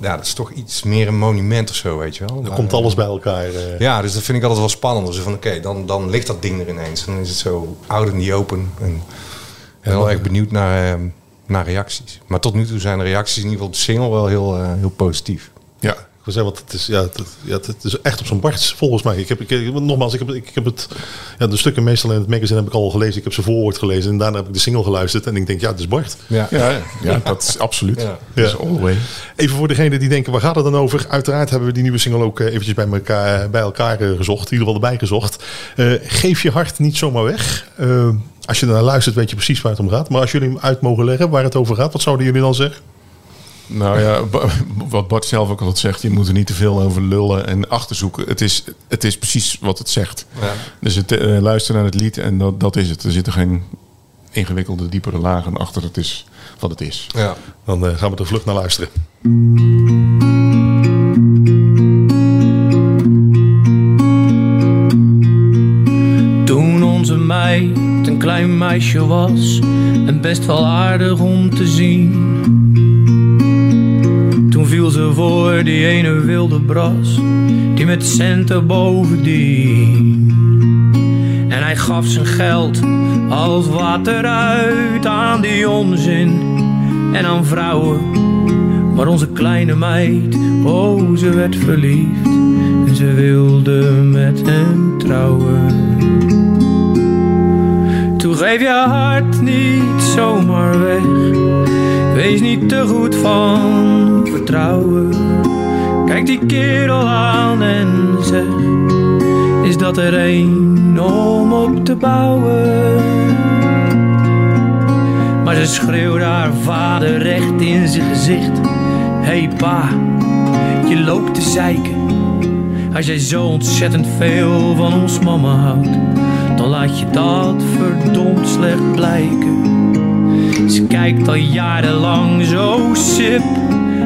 Ja, dat is toch iets meer een monument of zo, weet je wel. Dan komt alles bij elkaar. Ja, dus dat vind ik altijd wel spannend. Dus van oké, dan, dan ligt dat ding er ineens. Dan is het zo out in the open. En ik ben wel echt benieuwd naar, eh, naar reacties. Maar tot nu toe zijn de reacties in ieder geval op de single wel heel, eh, heel positief. Ja, ik wil zeggen, want het is, ja, het, ja, het is echt op zo'n Barts, volgens mij. Ik heb, ik, nogmaals, ik heb, ik heb het, ja, de stukken meestal in het magazine heb ik al gelezen. Ik heb ze voorwoord gelezen en daarna heb ik de single geluisterd. En ik denk, ja, het is Bart. Ja. Ja, ja, ja, dat is absoluut. Ja. Is. Even voor degenen die denken, waar gaat het dan over? Uiteraard hebben we die nieuwe single ook eh, eventjes bij elkaar, bij elkaar eh, gezocht. In ieder geval erbij gezocht. Eh, geef je hart niet zomaar weg. Eh, als je ernaar luistert, weet je precies waar het om gaat. Maar als jullie hem uit mogen leggen waar het over gaat, wat zouden jullie dan zeggen? Nou ja, wat Bart zelf ook altijd zegt, je moet er niet te veel over lullen en achterzoeken. Het is, het is precies wat het zegt. Ja. Dus het, eh, luister naar het lied en dat, dat is het. Er zitten geen ingewikkelde, diepere lagen achter. Het is wat het is. Ja. Dan eh, gaan we er vlug naar luisteren. Klein meisje was en best wel aardig om te zien. Toen viel ze voor die ene wilde bras, die met centen bovendien. En hij gaf zijn geld als water uit aan die onzin en aan vrouwen. Maar onze kleine meid, oh ze werd verliefd en ze wilde met hem trouwen. Geef je hart niet zomaar weg. Wees niet te goed van vertrouwen. Kijk die kerel aan en zeg: Is dat er een om op te bouwen? Maar ze schreeuwde haar vader recht in zijn gezicht: Hey pa, je loopt te zeiken. Als jij zo ontzettend veel van ons mama houdt, laat je dat verdomd slecht blijken. Ze kijkt al jarenlang zo sip,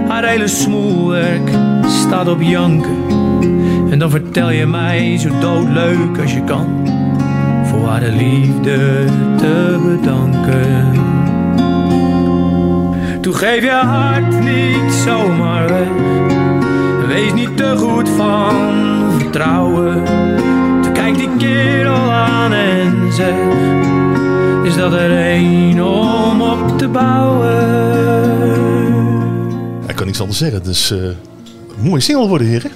haar hele smoelwerk staat op janken. En dan vertel je mij zo doodleuk als je kan, voor haar de liefde te bedanken. Toen geef je hart niet zomaar weg. Wees niet te goed van vertrouwen. Die kerel aan en zegt: Is dat er een om op te bouwen? Ik kan niks anders zeggen. Dus eh mooie single worden, heren.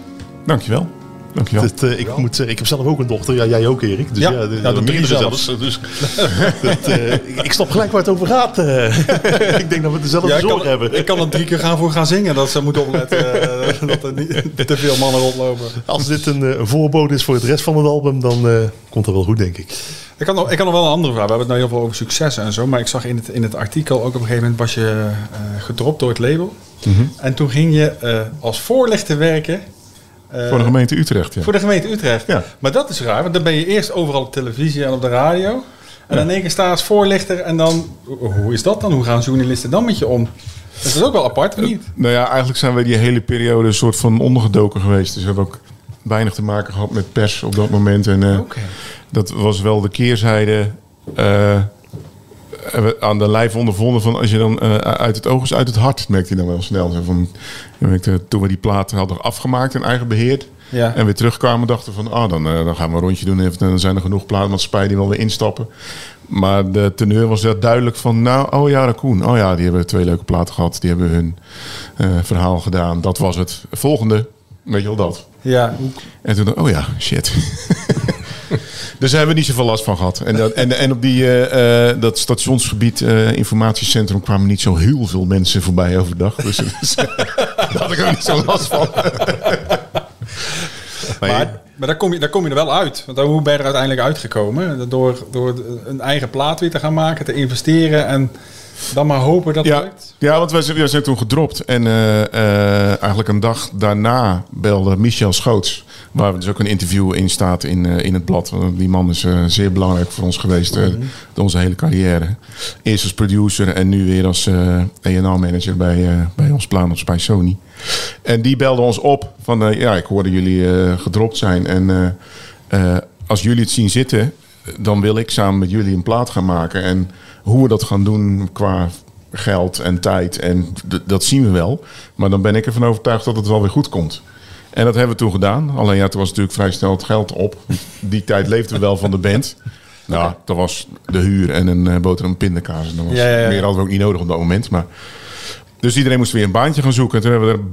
Dankjewel. Dankjewel. Dat, eh, ik moet zeggen, ik heb zelf ook een dochter. Ja, jij ook, Erik. Dus Ja, ja, de, ja, de meerdere zelfs. zelfs. Dus, dat, eh, ik- snap gelijk waar het over gaat. eh. ik denk dat we dezelfde Ja, zorg kan, hebben. ik kan er drie keer gaan voor gaan zingen. Dat ze moeten opletten eh, dat er niet te veel mannen rondlopen. Als dit een, eh, voorbode is voor het rest van het album, dan eh, komt dat wel goed, denk ik. Ik kan, nog, ik kan nog wel een andere vraag. We hebben het nou heel veel over successen en zo. Maar ik zag in het, in het artikel ook op een gegeven moment was je eh, gedropt door het label. En toen ging je eh, als voorlichter werken. Eh, Voor de gemeente Utrecht, ja. Voor de gemeente Utrecht. Ja. Maar dat is raar, want dan ben je eerst overal op televisie en op de radio. En dan in één keer sta je als voorlichter en dan... Hoe is dat dan? Hoe gaan journalisten dan met je om? Dat is ook wel apart, of niet? Nou ja, eigenlijk zijn we die hele periode een soort van ondergedoken geweest. Dus we hebben ook weinig te maken gehad met pers op dat moment. En eh, dat was wel de keerzijde. eh, aan de lijf ondervonden van als je dan eh, uit het oog is uit het hart, merkte je dan wel snel. Zo van, merkte, toen we die platen hadden afgemaakt en eigen beheerd. Ja. En weer terugkwamen, dachten van, ah, dan, eh, dan gaan we een rondje doen. En dan zijn er genoeg platenmaatschappijen die wel weer instappen. Maar de teneur was wel duidelijk van, nou, oh ja, Raccoon. Oh ja, die hebben twee leuke platen gehad. Die hebben hun eh, verhaal gedaan. Dat was het. Volgende. Weet je wel dat? Ja, En toen oh ja, shit. dus daar hebben we niet zoveel last van gehad. En, dat, en, en op die, eh, eh, dat stationsgebied eh, informatiecentrum kwamen niet zo heel veel mensen voorbij overdag. Dus, dus daar had ik ook niet zo last van. maar, maar daar, kom je, daar kom je er wel uit. Want hoe ben je er uiteindelijk uitgekomen? Door, door een eigen plaat weer te gaan maken, te investeren en dan maar hopen dat het Ja, lukt. ja want wij zijn, wij zijn toen gedropt. En eigenlijk een dag daarna belde Michel Schoots. Waar dus ook een interview in staat in, eh, in het blad. Die man is eh, zeer belangrijk voor ons geweest. eh, door onze hele carrière. Eerst als producer en nu weer als A&R-manager bij, bij ons plaat bij Sony. En die belde ons op van... ja, ik hoorde jullie gedropt zijn. En als jullie het zien zitten... dan wil ik samen met jullie een plaat gaan maken. En hoe we dat gaan doen qua geld en tijd. En dat zien we wel. Maar dan ben ik ervan overtuigd dat het wel weer goed komt. En dat hebben we toen gedaan. Alleen ja, toen was natuurlijk vrij snel het geld op. Die tijd leefden we wel van de band. Nou, dat was de huur en een uh, boterham pindakaas. En dat was Ja, ja, ja. meer hadden we ook niet nodig op dat moment. Maar... Dus iedereen moest weer een baantje gaan zoeken. En toen hebben we er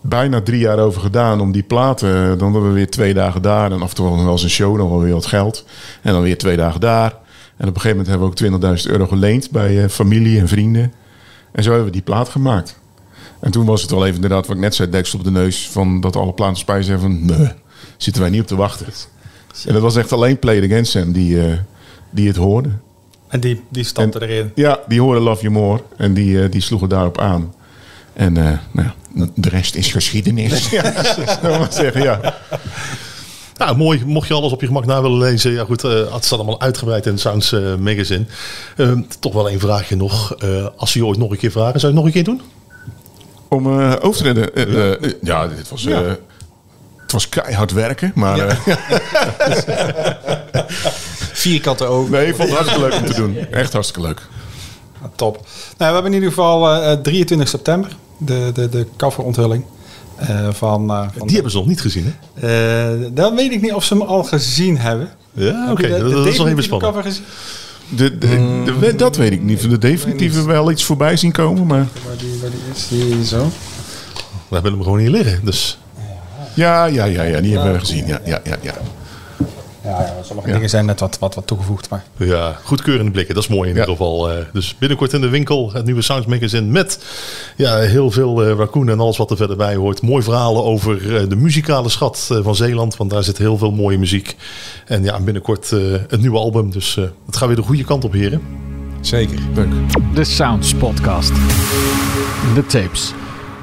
bijna drie jaar over gedaan om die platen. Dan hadden we weer twee dagen daar. En af en toe nog wel eens een show, dan wel weer wat geld. En dan weer twee dagen daar. En op een gegeven moment hebben we ook 20.000 euro geleend bij eh, familie en vrienden. En zo hebben we die plaat gemaakt. En toen was het wel even inderdaad, wat ik net zei, deksel op de neus. Van dat alle platen spijzen van, nee, zitten wij niet op te wachten. En dat was echt alleen Play It Again Sam die, eh, die het hoorde. En die, die stapte erin. Ja, die hoorde Love You More. En die, eh, die sloegen daarop aan. En eh, nou, de rest is geschiedenis. ja, maar zeggen, ja. Nou, mooi. Mocht je alles op je gemak na willen lezen. Ja, goed. het staat allemaal uitgebreid in het Sounds Magazine. Eh, toch wel één vraagje nog. Als ze je ooit nog een keer vragen, zou je het nog een keer doen? Om eh over te redden. eh, ja, dit was... eh, het was keihard werken, maar eh, Vierkante ogen. nee, ik vond het hartstikke leuk om te doen. Echt hartstikke leuk. Ah, Top. Nou, we hebben in ieder geval eh, 23 september de, de, de coveronthulling. eh van, eh, van Die hebben ze nog niet gezien, hè? Eh, dan weet ik niet of ze hem al gezien hebben. Ja, oké. Dat, is nog even spannend. cover gezien? De, de, de- dat weet ik niet. De definitieve wel iets voorbij zien komen, maar... Waar die, waar die is, die zo. We hebben hem gewoon hier liggen. Dus Ja, ja, ja, ja, die hebben we gezien. Ja, ja, ja, ja. Ja, ja, sommige dingen zijn net wat, wat, wat toegevoegd. Maar ja, goedkeurende blikken. Dat is mooi in Ja. ieder geval. eh. dus binnenkort in de winkel het nieuwe Sounds Magazine met ja, heel veel eh raccoon en alles wat er verder bij hoort. Mooi verhalen over eh, de muzikale schat eh, van Zeeland. Want daar zit heel veel mooie muziek. En ja, binnenkort eh, het nieuwe album. Dus eh het gaat weer de goede kant op, heren. Zeker. Leuk. De Sounds Podcast. De tapes.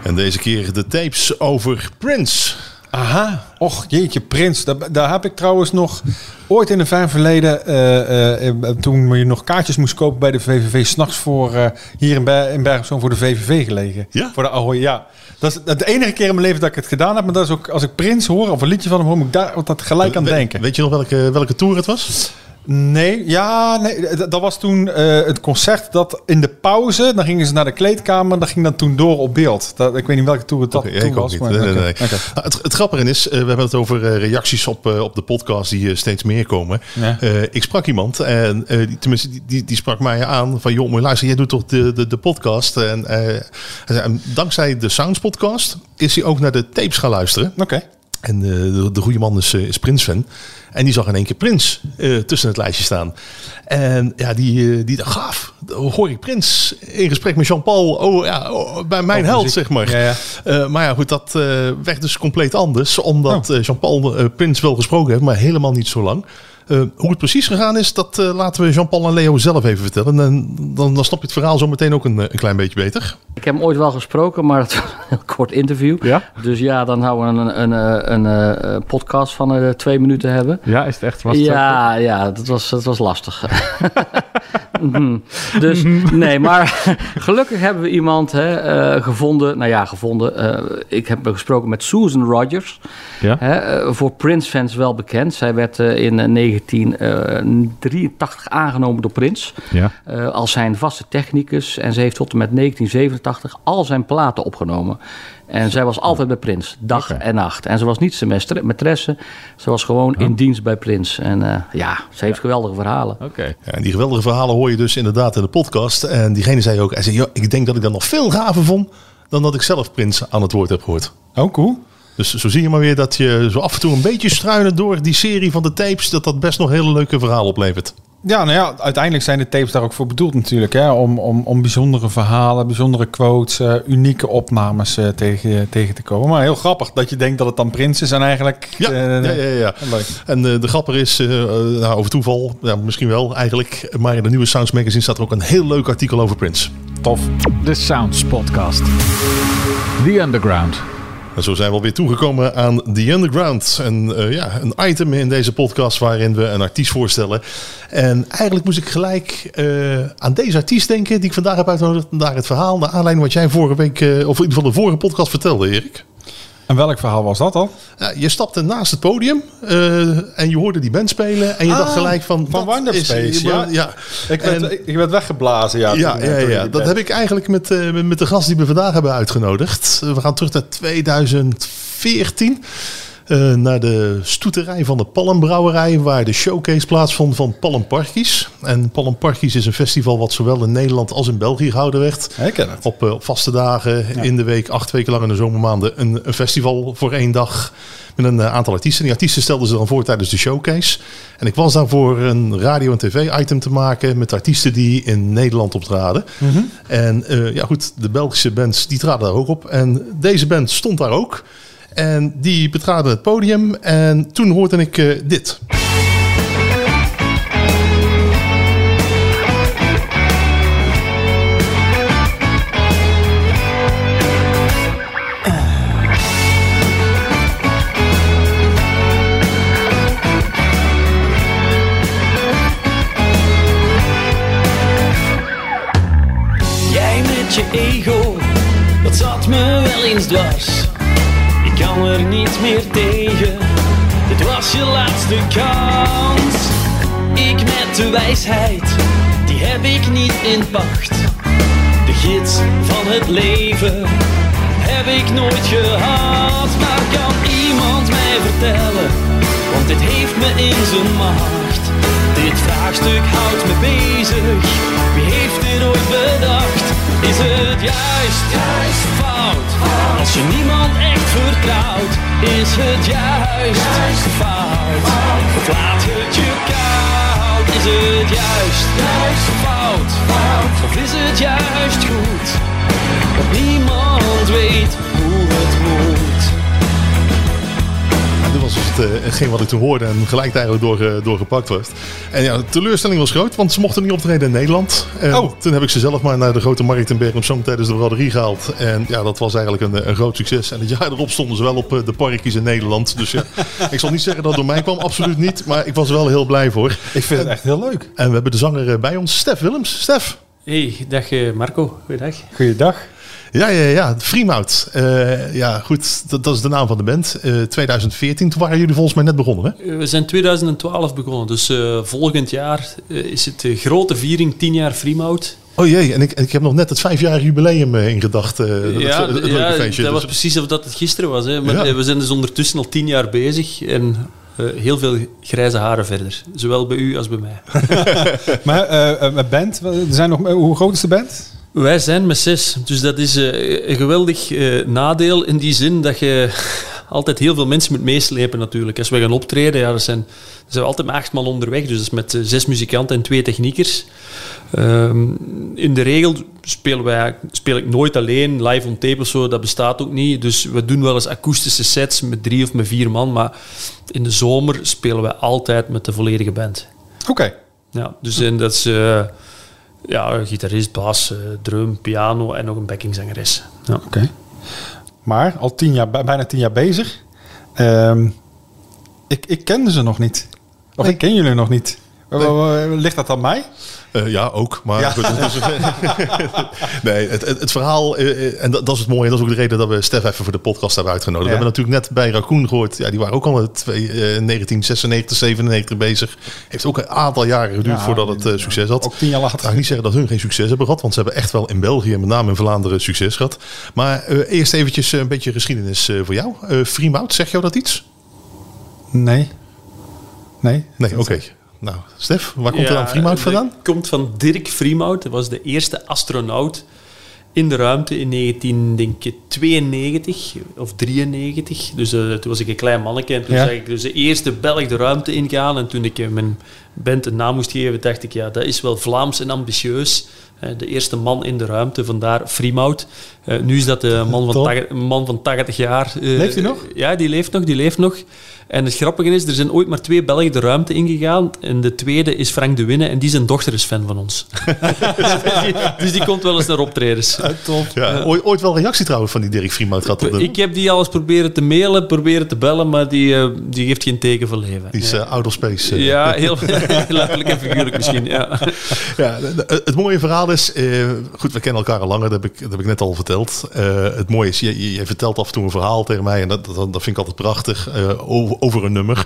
En deze keer de tapes over Prince. Aha, och jeetje, Prins. Daar, daar heb ik trouwens nog ooit in een ver verleden, eh, eh, toen je nog kaartjes moest kopen bij de VVV, s'nachts voor hier in, Ber in voor de VVV gelegen. Ja? Voor de Ahoy, ja. Dat is de enige keer in mijn leven dat ik het gedaan heb, maar dat is ook als ik Prins hoor of een liedje van hem hoor, moet ik daar altijd gelijk aan denken. Weet je nog welke, welke tour het was? Nee, ja, nee, dat was toen eh, het concert dat in de pauze, dan gingen ze naar de kleedkamer, dat ging dan toen door op beeld. Dat, ik weet niet welke tour het dat ja, toen was. maar- Nee, nee. Nou, het, het grappige is, eh, we hebben het over eh, reacties op, op de podcast die steeds meer komen. Ja. Ik sprak iemand en die, tenminste, die, die, die sprak mij aan van joh, maar luister, jij doet toch de, de, de podcast. En hij zei, en dankzij de Sounds podcast is hij ook naar de tapes gaan luisteren. Oké. En de, de goede man is, is Prins-fan. En die zag in één keer Prins eh, tussen het lijstje staan. En ja, die, eh, die dacht, gaaf, hoor ik Prins in gesprek met Jean-Paul. Oh ja, oh, bij mijn held, zeg maar. Ja, ja. Eh, maar ja, goed, dat werd dus compleet anders. Oh. Omdat eh, Jean-Paul Prins wel gesproken heeft, maar helemaal niet zo lang. Eh, hoe het precies gegaan is, dat eh, laten we Jean-Paul en Leo zelf even vertellen. En dan, dan snap je het verhaal zo meteen ook een, eh, een klein beetje beter. Ik heb hem ooit wel gesproken, maar het was een heel kort interview. Ja? Dus ja, dan houden we een, een, een, een, eh, podcast van eh, twee minuten hebben. Ja, is het echt? Was het ja, ja, dat was, dat was lastig. Mhm. dus nee, maar gelukkig hebben we iemand hè, eh, gevonden. Nou ja, gevonden. eh, ik heb gesproken met Susan Rogers. Ja? Hè, eh, voor Prince-fans wel bekend. Zij werd eh, in eh, 1983 aangenomen door Prince. Ja. eh, als zijn vaste technicus. En ze heeft tot en met 1987 al zijn platen opgenomen. En zij was altijd bij Prins, dag en nacht. En ze was niet zijn mestre- maîtresse, ze was gewoon in dienst bij Prins. En eh, ja, ze heeft geweldige verhalen. Oké. Ja, en die geweldige verhalen hoor je dus inderdaad in de podcast. En diegene zei ook, hij zei, ja, ik denk dat ik dat nog veel gaver vond dan dat ik zelf Prins aan het woord heb gehoord. Oh, cool. Dus zo zie je maar weer dat je zo af en toe een beetje struinen door die serie van de tapes, dat dat best nog hele leuke verhaal oplevert. Ja, nou ja, uiteindelijk zijn de tapes daar ook voor bedoeld natuurlijk. Hè? Om, om, om bijzondere verhalen, bijzondere quotes, eh, unieke opnames eh, tegen, tegen te komen. Maar heel grappig dat je denkt dat het dan Prins is en eigenlijk... Ja, eh, ja, ja, ja. Leuk. En eh, de grapper is, eh, nou, over toeval, ja, misschien wel eigenlijk, maar in de nieuwe Sounds Magazine staat er ook een heel leuk artikel over Prince. Tof. De Sounds Podcast. The Underground. En zo zijn we alweer toegekomen aan The Underground. En eh, ja, een item in deze podcast waarin we een artiest voorstellen. En eigenlijk moest ik gelijk eh, aan deze artiest denken die ik vandaag heb uitgenodigd. Naar het verhaal, naar aanleiding wat jij vorige week, eh, of in ieder geval de vorige podcast vertelde, Erik. En welk verhaal was dat dan? Ja, je stapte naast het podium eh, en je hoorde die band spelen. En je Ah, dacht gelijk van... van dat Wind Up is- Space, ja. ja. Ik werd, En- ik, werd weggeblazen, ja. Ja, toen, ja, eh, ja, dat heb ik eigenlijk met, eh, met- de gast die we vandaag hebben uitgenodigd. We gaan terug naar 2014. Eh, naar de stoeterij van de Palmbrouwerij, waar de showcase plaatsvond van Palm Parkies. En Palm Parkies is een festival wat zowel in Nederland als in België gehouden werd. Ja, Ik ken het. Op, eh, op vaste dagen in de week, acht weken lang in de zomermaanden, een, een festival voor één dag. Met een eh, aantal artiesten. Die artiesten stelden ze dan voor tijdens de showcase. En ik was daarvoor een radio- en tv-item te maken met artiesten die in Nederland optraden. En eh, ja, goed, de Belgische bands die traden daar ook op. En deze band stond daar ook. En die betraden het podium. En toen hoorde ik eh, dit. Jij met je ego, dat zat me wel eens dwars. Kan er niet meer tegen, dit was je laatste kans. Ik met de wijsheid, die heb ik niet in pacht. De gids van het leven heb ik nooit gehad. Maar kan iemand mij vertellen, want dit heeft me in zijn macht. Dit vraagstuk houdt me bezig. Wie heeft dit ooit bedacht? Is het juist, juist fout? Als je niemand echt vertrouwt, is het juist, juist fout? Of laat het je koud? Is het juist, juist fout? Of is het juist goed? Hetgeen wat ik toen hoorde en gelijk eigenlijk door, eh, doorgepakt werd. En ja, de teleurstelling was groot, want ze mochten niet optreden in Nederland. En Oh. toen heb ik ze zelf maar naar de grote markt in Bergen Zoom tijdens de braderie gehaald. En ja, dat was eigenlijk een, een groot succes. En het jaar erop stonden ze wel op eh, de parkies in Nederland. Dus ja, ik zal niet zeggen dat het door mij kwam, absoluut niet. Maar ik was er wel heel blij voor. Ik vind het echt heel leuk. En we hebben de zanger eh, bij ons, Stef Willems. Stef. Hey, dag eh, Marco. Goeiedag. Goeiedag. Ja, ja, ja. Freemout. Eh, ja, goed. Dat, dat is de naam van de band. Eh 2014. Toen waren jullie volgens mij net begonnen, hè? Eh, We zijn 2012 begonnen, dus eh, volgend jaar is het de grote viering, 10 jaar Freemout. Oh jee, en ik, en ik heb nog net het vijfjarig jubileum in gedacht. eh, dat, ja, het, het ja, leuke feestje. dat was Dus- precies of dat het gisteren was. Hè. Maar Ja. we zijn dus ondertussen al 10 jaar bezig en eh, heel veel grijze haren verder. Zowel bij u als bij mij. Maar met band, er zijn nog, hoe groot is de band? Wij zijn met zes, dus dat is eh, een geweldig eh, nadeel in die zin dat je altijd heel veel mensen moet meeslepen natuurlijk. Als we gaan optreden, ja, dat zijn, dan zijn we altijd met acht man onderweg, dus dat is met eh, zes muzikanten en twee techniekers. Ehm, in de regel spelen wij, speel ik nooit alleen, live on tape of zo, dat bestaat ook niet. Dus we doen wel eens akoestische sets met drie of met vier man, maar in de zomer spelen wij altijd met de volledige band. Oké. Ja, dus en dat is ja, gitarist, bas, eh, drum, piano en nog een backingzangeres. Ja. Oké. Maar al tien jaar, bij- bijna tien jaar bezig. Ehm, ik, ik kende ze nog niet. Of ik ken jullie nog niet. Ligt dat aan mij? Eh, ja, ook. Maar Ja. goed, nee, het, het, het verhaal, eh, eh, en dat, dat is het mooie, en dat is ook de reden dat we Stef even voor de podcast hebben uitgenodigd. Ja. We hebben natuurlijk net bij Raccoon gehoord, ja, die waren ook al in eh, 1996, 97 bezig. Heeft ook een aantal jaren geduurd Ja, voordat het succes had. Ook tien jaar Ik ga later. niet zeggen dat hun geen succes hebben gehad, want ze hebben echt wel in België, met name in Vlaanderen, succes gehad. Maar eerst eventjes een beetje geschiedenis voor jou. Eh Freemout, zeg jou dat iets? Nee. Nee. Nee, oké. Nou, Stef, waar komt er Ja, dan Freemout dat vandaan? komt van Dirk Freemout. Dat was de eerste astronaut in de ruimte in 1992 of 93. Dus eh, toen was ik een klein manneke en toen Ja. zag ik dus de eerste Belg de ruimte ingaan. En toen ik mijn band een naam moest geven, dacht ik, ja, dat is wel Vlaams en ambitieus. Eh, de eerste man in de ruimte, vandaar Freemout. Eh, nu is dat de man van, Top. 80, een man van 80 jaar. eh, Leeft hij nog? Ja, die leeft nog, die leeft nog. En het grappige is, er zijn ooit maar twee Belgen de ruimte ingegaan. En de tweede is Frank de Winne en die zijn dochter is fan van ons. dus, die, dus die komt wel eens naar optredens. Top. Ja, ooit, ooit wel reactie trouwens van die Dirk Vriemhout gehad. op de- Ik heb die al eens proberen te mailen, proberen te bellen, maar die, die geeft geen teken van leven. Die is eh, out of space. Ja, heel letterlijk en figuurlijk misschien. Ja. Ja, het mooie verhaal is, eh, goed, we kennen elkaar al langer, dat heb ik, dat heb ik net al verteld. Eh, het mooie is, je, je, vertelt af en toe een verhaal tegen mij en dat, dat, dat vind ik altijd prachtig, eh, over, over een nummer.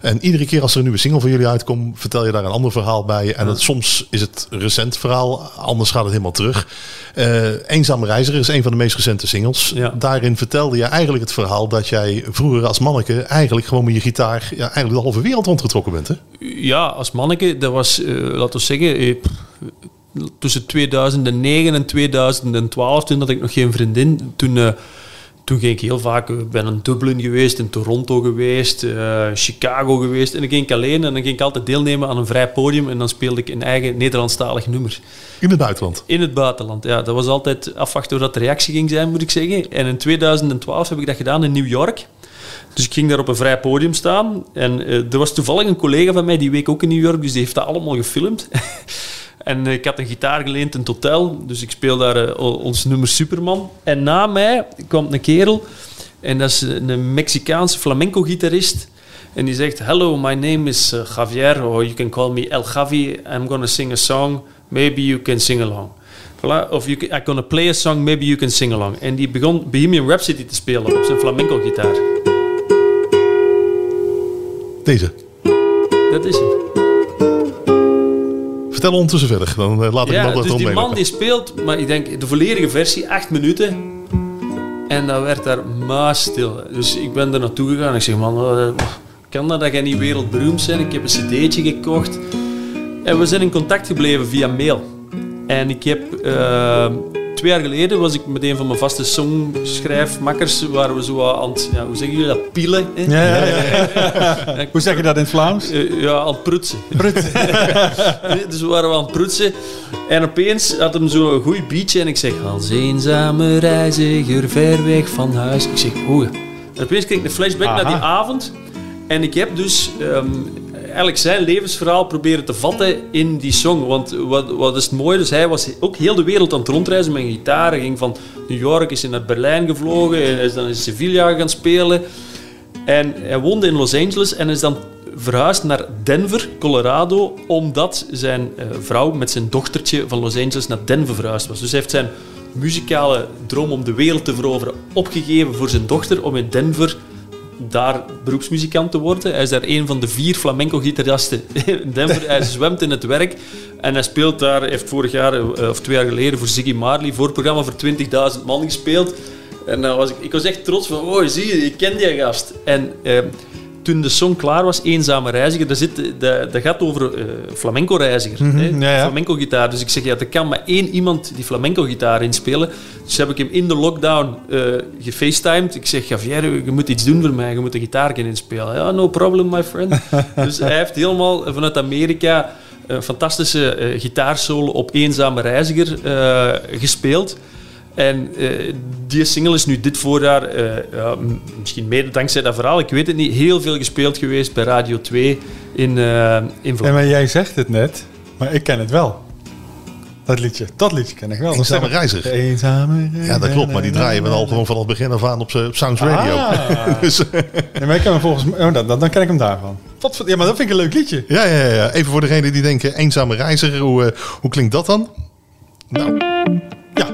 En iedere keer als er een nieuwe single van jullie uitkomt, vertel je daar een ander verhaal bij. En soms is het een recent verhaal, anders gaat het helemaal terug. Eh Eenzame Reiziger is een van de meest recente singles. Ja. Daarin vertelde je eigenlijk het verhaal dat jij vroeger als manneke eigenlijk gewoon met je gitaar ja, eigenlijk de halve wereld rondgetrokken bent. Hè? ja, als manneke, dat was, eh, laten we zeggen, eh, tussen 2009 en 2012, toen had ik nog geen vriendin. Toen, toen ging ik heel vaak, ik ben in Dublin geweest, in Toronto geweest, eh, Chicago geweest. En dan ging ik alleen en dan ging ik altijd deelnemen aan een vrij podium en dan speelde ik een eigen Nederlandstalig nummer. In het buitenland. In het buitenland, ja. Dat was altijd afwachten hoe dat de reactie ging zijn, moet ik zeggen. En in 2012 heb ik dat gedaan in New York. Dus ik ging daar op een vrij podium staan. En eh, er was toevallig een collega van mij, die week ook in New York, dus die heeft dat allemaal gefilmd. en ik had een gitaar geleend in het hotel, dus ik speel daar eh, ons nummer Superman. En na mij kwam een kerel, en dat is een Mexicaanse flamenco-gitarist. En die zegt, hello, my name is eh, Javier, or you can call me El Javi. I'm gonna sing a song, maybe you can sing along. Voilà. Of you can, I'm gonna play a song, maybe you can sing along. En die begon Bohemian Rhapsody te spelen op zijn flamenco-gitaar. Deze. Dat is het. Vertel ondertussen verder, dan eh, laat ik Ja, hem dus die man die speelt, maar ik denk de volledige versie, acht minuten. En dat werd daar muisstil. Dus ik ben er naartoe gegaan en ik zeg, man, eh, kan dat dat jij niet wereldberoemd bent? Ik heb een cd'tje gekocht. En we zijn in contact gebleven via mail. En ik heb... eh, twee jaar geleden was ik met een van mijn vaste songschrijfmakkers, waren we zo aan het, ja, hoe zeggen jullie dat, pielen? hè? Ja, ja, ja. Hoe zeg je dat in het Vlaams? Eh, ja, aan het prutsen. dus we waren we aan het prutsen. En opeens had hem zo een goed beatje. En ik zeg, als eenzame reiziger ver weg van huis. Ik zeg, oei. En opeens kreeg ik een flashback Aha. naar die avond. En ik heb dus ehm, eigenlijk zijn levensverhaal proberen te vatten in die song. Want wat, wat is het mooie? Dus hij was ook heel de wereld aan het rondreizen met een gitaar. Hij ging van New York, is naar Berlijn gevlogen. En is dan in Sevilla gaan spelen. En hij woonde in Los Angeles en is dan verhuisd naar Denver, Colorado, omdat zijn eh, vrouw met zijn dochtertje van Los Angeles naar Denver verhuisd was. Dus hij heeft zijn muzikale droom om de wereld te veroveren opgegeven voor zijn dochter om in Denver daar beroepsmuzikant te worden. Hij is daar een van de vier flamenco-gitaristen in Denver. Hij zwemt in het werk en hij speelt daar, heeft vorig jaar eh, of twee jaar geleden voor Ziggy Marley voor het programma voor 20.000 man gespeeld. En was ik, ik was echt trots van, oh zie je, ik ken die gast. En eh, toen de song klaar was, Eenzame Reiziger, dat, zit, dat, dat gaat over eh, flamenco-reiziger. ja, ja. Flamenco-gitaar. Dus ik zeg, ja, er kan maar één iemand die flamenco-gitaar inspelen. Dus heb ik hem in de lockdown eh gefacetimed. Ik zeg, Javier, je moet iets doen voor mij. Je moet een gitaar inspelen. Ja, no problem, my friend. dus hij heeft helemaal vanuit Amerika een fantastische eh, gitaarsolo op Eenzame Reiziger gespeeld. En eh, die single is nu dit voorjaar, eh, ja, misschien mede dankzij dat verhaal, ik weet het niet, heel veel gespeeld geweest bij Radio 2 in, eh in Ja, Vlaanderen. maar jij zegt het net, maar ik ken het wel. Dat liedje, dat liedje ken ik wel. Eenzame Reiziger. Eenzame Ja, dat klopt, maar die draaien we al gewoon vanaf het begin af aan op, op Sounds Radio. Ah. Dus, Ja, maar ik ken hem volgens mij, oh, dan, dan dan ken ik hem daarvan. Wat, voor- ja, maar dat vind ik een leuk liedje. ja, ja, ja, even voor degenen die denken, eenzame reiziger, hoe, eh, hoe klinkt dat dan? Nou, Ja.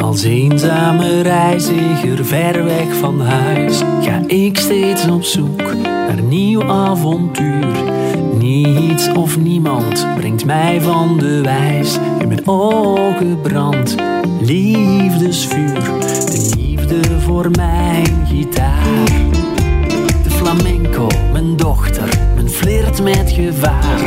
Als eenzame reiziger ver weg van huis ga ik steeds op zoek naar nieuw avontuur. Niets of niemand brengt mij van de wijs. In mijn ogen brandt liefdesvuur. De liefde voor mijn gitaar. Flamenco, mijn dochter, mijn flirt met gevaar.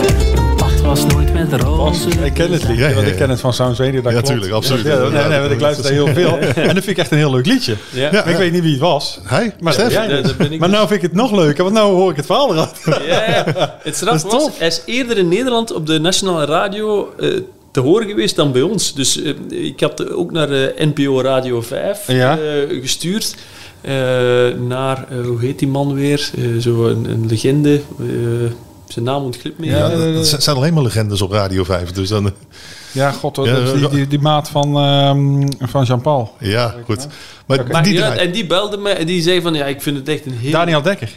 Pad was nooit met rozen. Ik ken het liedje, Ja, ja, want ik ken het van Sounds Radio. Dat Ja, klopt. tuurlijk, absoluut. Ja, nee, nee, want ik luister heel veel. En dat vind ik echt een heel leuk liedje. Ja. Ik weet niet wie het was. Hij? Maar, Stef? maar dus. nou vind ik het nog leuker, want nou hoor ik het verhaal eruit. Ja. Het straf was, tof. hij is eerder in Nederland op de nationale radio eh, te horen geweest dan bij ons. Dus eh, ik had ook naar eh, NPO Radio 5 Ja. eh, gestuurd. Eh, naar, eh, hoe heet die man weer? Eh, zo een, een legende. eh, zijn naam ontglipt me. Ja, dat- dat zijn alleen maar legendes op Radio 5. Dus dan, Ja, god, dat Ja, is die, die, die maat van, ehm, van Jean-Paul. ja, goed. Maar die ja, en die belde me en die zei van, ja, ik vind het echt een heel... Daniel Dekker.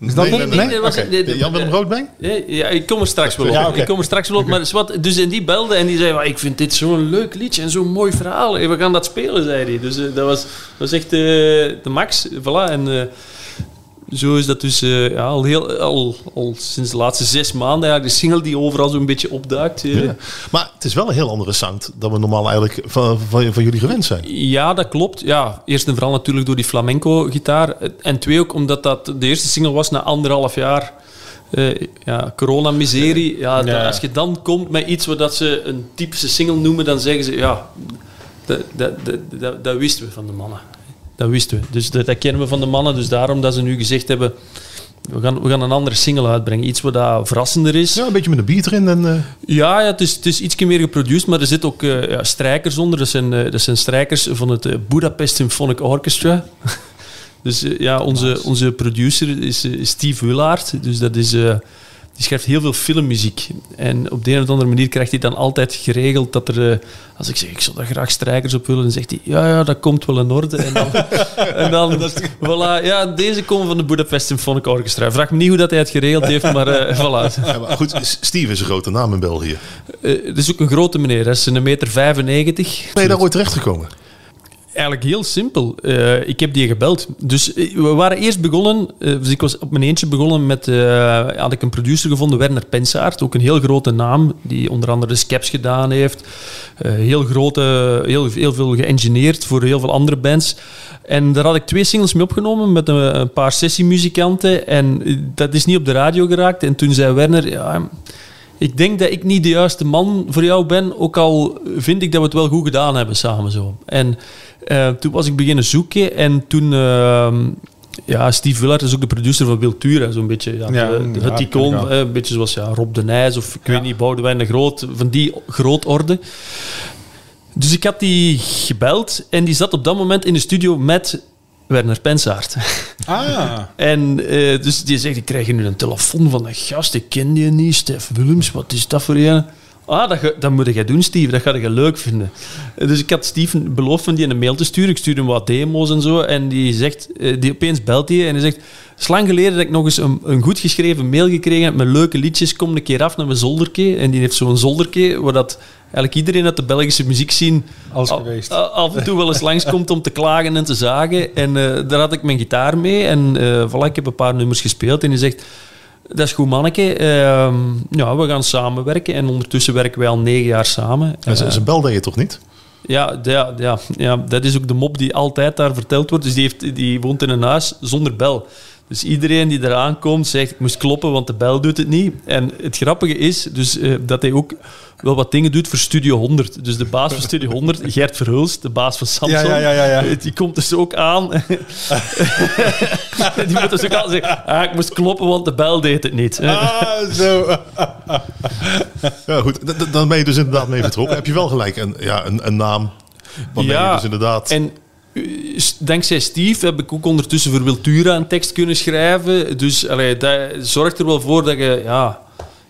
Is dat Nee, nee, was- Jan Willem Roodbeen? Ja, ik kom er straks wel op. Ja. Ik kom er straks wel op. Maar zwart, dus en die belde en die zei: "Maar Ik vind dit zo'n leuk liedje en zo'n mooi verhaal. We gaan dat spelen, zei hij. Dus eh, dat, was, dat was echt eh, de max. Voilà. En eh, zo is dat dus eh, ja, al, heel, al, al sinds de laatste zes maanden eigenlijk de single die overal zo'n beetje opduikt. eh. Ja. Maar het is wel een heel andere sound dan we normaal eigenlijk van, van, van jullie gewend zijn. Ja, dat klopt. Ja, eerst en vooral natuurlijk door die flamenco-gitaar. En twee ook omdat dat de eerste single was na anderhalf jaar eh, ja, corona-miserie. Ja, als je dan komt met iets wat dat ze een typische single noemen, dan zeggen ze, ja, dat, dat, dat, dat, dat wisten we van de mannen. Dat wisten we. Dus dat, dat kennen we van de mannen. Dus daarom dat ze nu gezegd hebben, we gaan, we gaan een andere single uitbrengen. Iets wat dat verrassender is. Ja, een beetje met een beat erin. En, eh, Ja, ja het, is, het is iets meer geproduceerd, maar er zitten ook eh, ja, strijkers onder. Dat zijn, eh, dat zijn strijkers van het Budapest Symphonic Orchestra. dus ja, onze, onze producer is Steve Willaert. Dus dat is... die schrijft heel veel filmmuziek. En op de een of andere manier krijgt hij dan altijd geregeld dat er... eh, als ik zeg, ik zou daar graag strijkers op willen, dan zegt hij... Ja, ja, dat komt wel in orde. En dan... en dan voilà, ja, deze komen van de Budapest Symphonic Orchestra. Vraag me niet hoe dat hij het geregeld heeft, maar eh, voilà. ja, maar goed, Steve is een grote naam in België. Eh, Het is ook een grote meneer, hij is een meter 95. Ben je daar ooit terechtgekomen? Eigenlijk heel simpel. Eh, ik heb die gebeld. Dus eh, we waren eerst begonnen, eh, dus ik was op mijn eentje begonnen met, had ik een producer gevonden, Werner Pensaert, ook een heel grote naam, die onder andere de Skeps gedaan heeft. Heel grote, heel, heel veel geëngineerd voor heel veel andere bands. En daar had ik twee singles mee opgenomen met een, paar sessiemuzikanten en dat is niet op de radio geraakt. En toen zei Werner, ja, ik denk dat ik niet de juiste man voor jou ben, ook al vind ik dat we het wel goed gedaan hebben samen zo. En eh, toen was ik beginnen zoeken en toen... ehm, ja, Steve Willard is ook de producer van Wiltura, zo'n beetje ja, Ja, de- de- ja, het icoon, een beetje zoals ja, Rob de Nijs of ik weet niet, Boudewijn de Groot, van die grootorde. Dus ik had die gebeld en die zat op dat moment in de studio met Werner Pensaert. Ah. En eh, dus die zegt, ik krijg nu een telefoon van een gast, ik ken die niet, Stef Willems, wat is dat voor een? Ah, dat, ga- dat moet je doen, Steve, dat ga je leuk vinden. Dus ik had Steve beloofd van die een mail te sturen, ik stuurde hem wat demo's en zo, en die zegt, eh, die opeens belt hij en hij zegt, het is lang geleden dat ik nog eens een, een goed geschreven mail gekregen heb met leuke liedjes, kom een keer af naar mijn zolderke, en die heeft zo'n zolderke, waar dat eigenlijk iedereen uit de Belgische muziek zien af- geweest. af en toe wel eens langskomt om te klagen en te zagen. En eh, daar had ik mijn gitaar mee. En eh voilà, ik heb een paar nummers gespeeld. En hij zegt, dat is goed manneke. Ehm, ja, we gaan samenwerken. En ondertussen werken wij al negen jaar samen. En ze, Eh, ze belde je toch niet? ja, ja, ja, ja, dat is ook de mop die altijd daar verteld wordt. Dus die, heeft, die woont in een huis zonder bel. Dus iedereen die eraan komt zegt, ik moest kloppen, want de bel doet het niet. En het grappige is dus, eh, dat hij ook wel wat dingen doet voor Studio 100. Dus de baas van Studio 100, Gert Verhulst, de baas van Samsung, Ja, ja, ja, ja, ja. eh, die komt dus ook aan. die moet dus ook aan zeggen, ah, ik moest kloppen, want de bel deed het niet. Ah, zo. Ja, goed. Dan ben je dus inderdaad mee vertrokken. Heb je wel gelijk een, ja, een, een naam. Waarmee je dus inderdaad... En dankzij Steve heb ik ook ondertussen voor Wiltura een tekst kunnen schrijven. Dus allee, dat zorgt er wel voor dat je ja,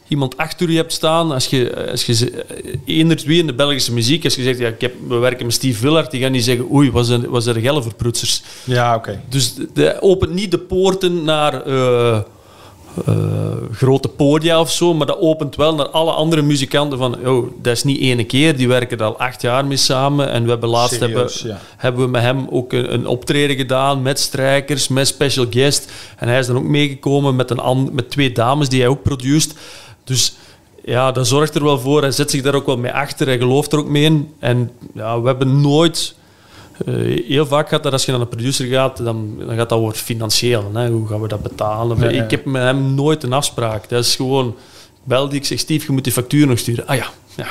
iemand achter je hebt staan. Als je, als je eh, eender wie in de Belgische muziek, als je zegt, ja, ik heb, we werken met Steve Willard, die gaan niet zeggen, oei, was er, was er gelverproetsers. Ja, oké. Dus dat opent niet de poorten naar eh, eh, grote podia of zo, maar dat opent wel naar alle andere muzikanten van, oh, dat is niet ene keer, die werken er al acht jaar mee samen en we hebben laatst Serieus, hebben, ja. hebben we met hem ook een, een optreden gedaan met strijkers, met special guest en hij is dan ook meegekomen met, een met twee dames die hij ook produceert. Dus ja, dat zorgt er wel voor. Hij zet zich daar ook wel mee achter. Hij gelooft er ook mee in. En ja, we hebben nooit eh, heel vaak gaat dat als je naar een producer gaat, dan, dan gaat dat over financieel. Hè? Hoe gaan we dat betalen? Ja, ja. Ik heb met hem nooit een afspraak. Dat is gewoon, bel die, ik zeg, Steve, je moet die factuur nog sturen. Ah ja, ja.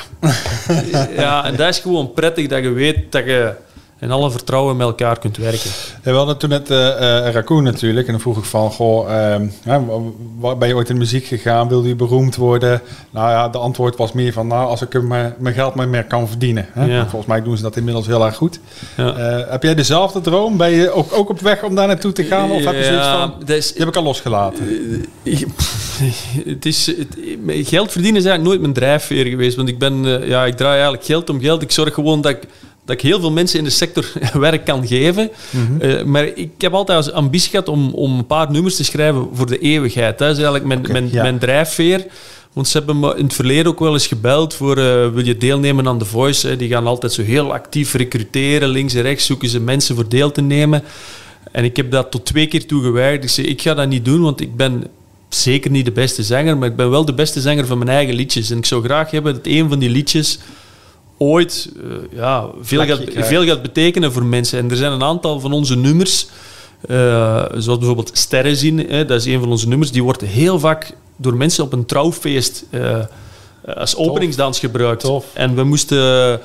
ja, en dat is gewoon prettig dat je weet dat je in alle vertrouwen met elkaar kunt werken. Ja, we hadden toen net eh, Raccoon natuurlijk. En dan vroeg ik van, goh, ehm, ben je ooit in muziek gegaan? Wilde je beroemd worden? Nou ja, de antwoord was meer van, nou, als ik er mijn, mijn geld maar meer kan verdienen. Hè? Ja. Volgens mij doen ze dat inmiddels heel erg goed. Ja. Eh, heb jij dezelfde droom? Ben je ook, ook op weg om daar naartoe te gaan? Of heb je zoiets van, die heb ik al losgelaten? Het is, het, geld verdienen is eigenlijk nooit mijn drijfveer geweest. Want ik, ben, ja, ik draai eigenlijk geld om geld. Ik zorg gewoon dat ik, dat ik heel veel mensen in de sector werk kan geven. Eh, maar ik heb altijd als ambitie gehad om, om een paar nummers te schrijven voor de eeuwigheid. Dat is eigenlijk mijn, mijn, ja. mijn drijfveer. Want ze hebben me in het verleden ook wel eens gebeld voor eh, wil je deelnemen aan The Voice. Hè? Die gaan altijd zo heel actief recruteren. Links en rechts zoeken ze mensen voor deel te nemen. En ik heb dat tot twee keer toe geweigerd. Ik zei, ik ga dat niet doen, want ik ben zeker niet de beste zanger, maar ik ben wel de beste zanger van mijn eigen liedjes. En ik zou graag hebben dat een van die liedjes ooit eh, ja, veel, gaat, veel gaat betekenen voor mensen. En er zijn een aantal van onze nummers, eh, zoals bijvoorbeeld Sterren zien, hè, dat is een van onze nummers, die wordt heel vaak door mensen op een trouwfeest eh, als openingsdans gebruikt. Tof. En we moesten...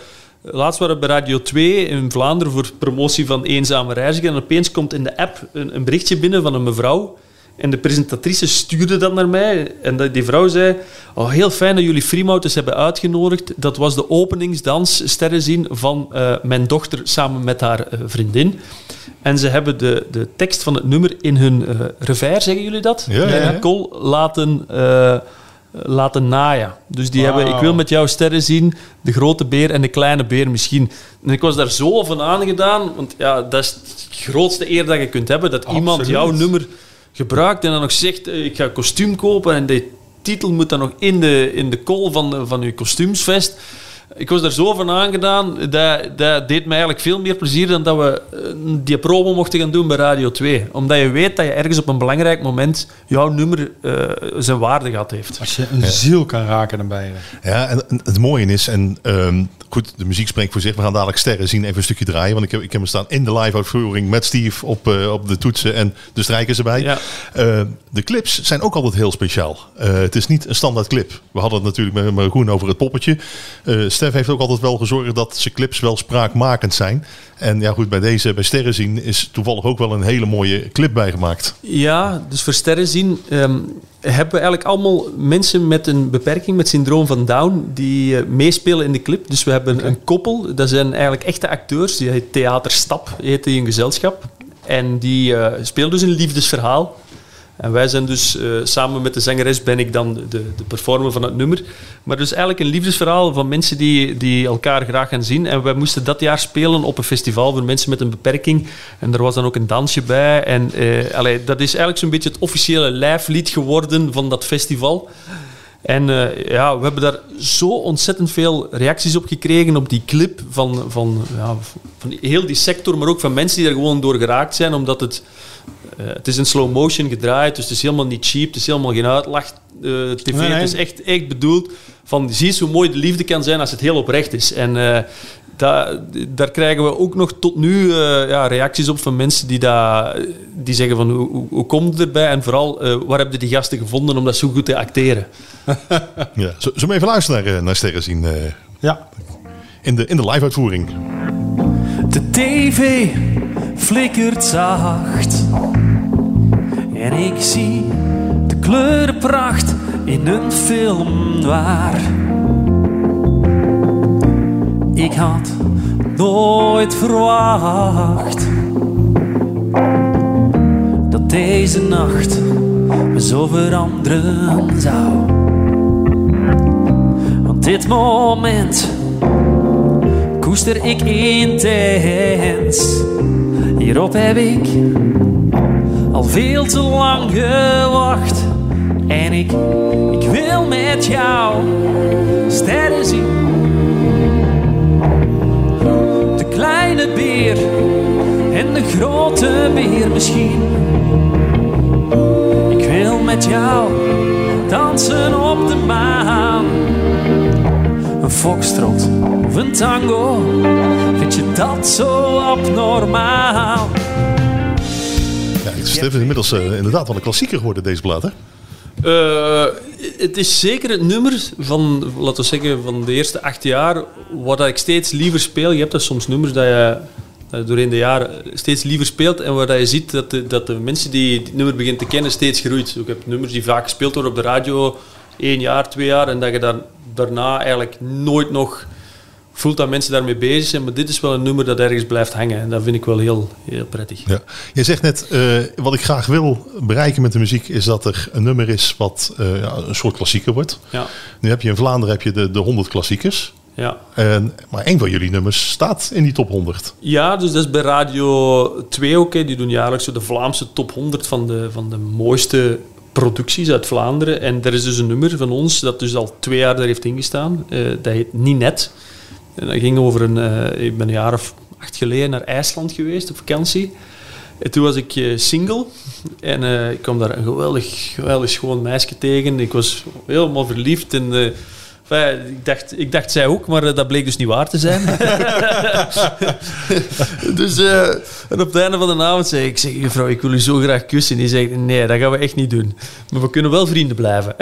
Laatst waren we bij Radio 2 in Vlaanderen voor promotie van Eenzame Reiziger. En opeens komt in de app een, een berichtje binnen van een mevrouw. En de presentatrice stuurde dat naar mij. En die vrouw zei... Oh, heel fijn dat jullie Freemouters hebben uitgenodigd. Dat was de openingsdans sterren zien van eh, mijn dochter samen met haar eh, vriendin. En ze hebben de, de tekst van het nummer in hun eh revers, zeggen jullie dat? Ja, ja. Nicole laten... laten naaien. Dus die hebben, ik wil met jou sterren zien, de grote beer en de kleine beer misschien. En ik was daar zo van aangedaan, want ja, dat is het grootste eer dat je kunt hebben, dat iemand jouw nummer gebruikt en dan nog zegt, eh, ik ga kostuum kopen en de titel moet dan nog in de, in de kol van, van uw kostuumsvest. Ik was daar zo van aangedaan, dat, dat deed me eigenlijk veel meer plezier dan dat we eh, die promo mochten gaan doen bij Radio 2. Omdat je weet dat je ergens op een belangrijk moment jouw nummer eh, zijn waarde gehad heeft. Als je een ziel kan raken, dan ben je. Ja, en het mooie is, en ehm, goed, de muziek spreekt voor zich. We gaan dadelijk sterren zien, even een stukje draaien. Want ik heb, ik heb hem staan in de live-uitvoering met Steve op, eh, op de toetsen en de strijkers erbij. Ja. Eh, de clips zijn ook altijd heel speciaal. Eh, het is niet een standaard clip. We hadden het natuurlijk met Maroon over het poppetje. Stef heeft ook altijd wel gezorgd dat zijn clips wel spraakmakend zijn. En ja goed, bij deze, bij sterren zien, is toevallig ook wel een hele mooie clip bijgemaakt. Ja, dus voor sterren zien ehm, hebben we eigenlijk allemaal mensen met een beperking, met syndroom van Down, die eh, meespelen in de clip. Dus we hebben een koppel, dat zijn eigenlijk echte acteurs, die heet Theater Stap, heet die een gezelschap. En die eh spelen dus een liefdesverhaal. En wij zijn dus, eh, samen met de zangeres ben ik dan de, de performer van het nummer. Maar dus eigenlijk een liefdesverhaal van mensen die, die elkaar graag gaan zien. En wij moesten dat jaar spelen op een festival voor mensen met een beperking. En er was dan ook een dansje bij. En allee, dat is eigenlijk zo'n beetje het officiële lijflied geworden van dat festival. En eh, ja, we hebben daar zo ontzettend veel reacties op gekregen op die clip van, van, ja, van heel die sector, maar ook van mensen die er gewoon door geraakt zijn, omdat het, eh, het is in slow motion gedraaid, dus het is helemaal niet cheap, het is helemaal geen uitlach eh, tv, Nee, nee. het is echt, echt bedoeld van, zie eens hoe mooi de liefde kan zijn als het heel oprecht is. En eh, da- daar krijgen we ook nog tot nu eh, ja, reacties op van mensen die, dat, die zeggen van, hoe, hoe, hoe komt het erbij? En vooral, eh, waar hebben die gasten gevonden om dat zo goed te acteren? Ja. Zullen we even luisteren naar, naar sterren zien eh, Ja. in de, in de live-uitvoering? De tv flikkert zacht ik zie de kleurenpracht in een film waar Ik had nooit verwacht Dat deze nacht me zo veranderen zou Want dit moment koester ik intens. Hierop heb ik al veel te lang gewacht. En ik, ik wil met jou sterren zien. De kleine beer en de grote beer misschien. Ik wil met jou dansen op de maan. foxtrot of een tango? Vind je dat zo abnormaal? Het is inmiddels eh, inderdaad wel een klassieker geworden, deze plaat. Hè? Eh, het is zeker het nummer van, laten we zeggen, van de eerste acht jaar, wat ik steeds liever speel. Je hebt dat soms nummers dat je, doorheen de jaren steeds liever speelt en waar je ziet dat de, dat de mensen die het nummer beginnen te kennen steeds groeit. Ik heb nummers die vaak gespeeld worden op de radio, één jaar, twee jaar, en dat je dan daarna eigenlijk nooit nog voelt dat mensen daarmee bezig zijn. Maar dit is wel een nummer dat ergens blijft hangen. En dat vind ik wel heel, heel prettig. Ja. Je zegt net, uh, wat ik graag wil bereiken met de muziek... is dat er een nummer is wat uh, ja, een soort klassieker wordt. Ja. Nu heb je in Vlaanderen heb je de, de 100 klassiekers. Ja. En, maar een van jullie nummers staat in die top 100. Ja, dus dat is bij Radio 2 ook. Hè. Die doen jaarlijks de Vlaamse top 100 van de, van de mooiste producties uit Vlaanderen. En er is dus een nummer van ons dat dus al twee jaar daar heeft ingestaan. Uh, dat heet Ninet. En dat ging over een... Uh, ik ben een jaar of acht geleden naar IJsland geweest op vakantie. En toen was ik uh, single. En uh, ik kwam daar een geweldig, geweldig schoon meisje tegen. Ik was helemaal verliefd. En Ik, dacht, ik dacht zij ook, maar uh, dat bleek dus niet waar te zijn. dus uh, en op het einde van de avond zei ik, zeg, juffrouw, ik wil u zo graag kussen. Die zegt, nee, dat gaan we echt niet doen. Maar we kunnen wel vrienden blijven.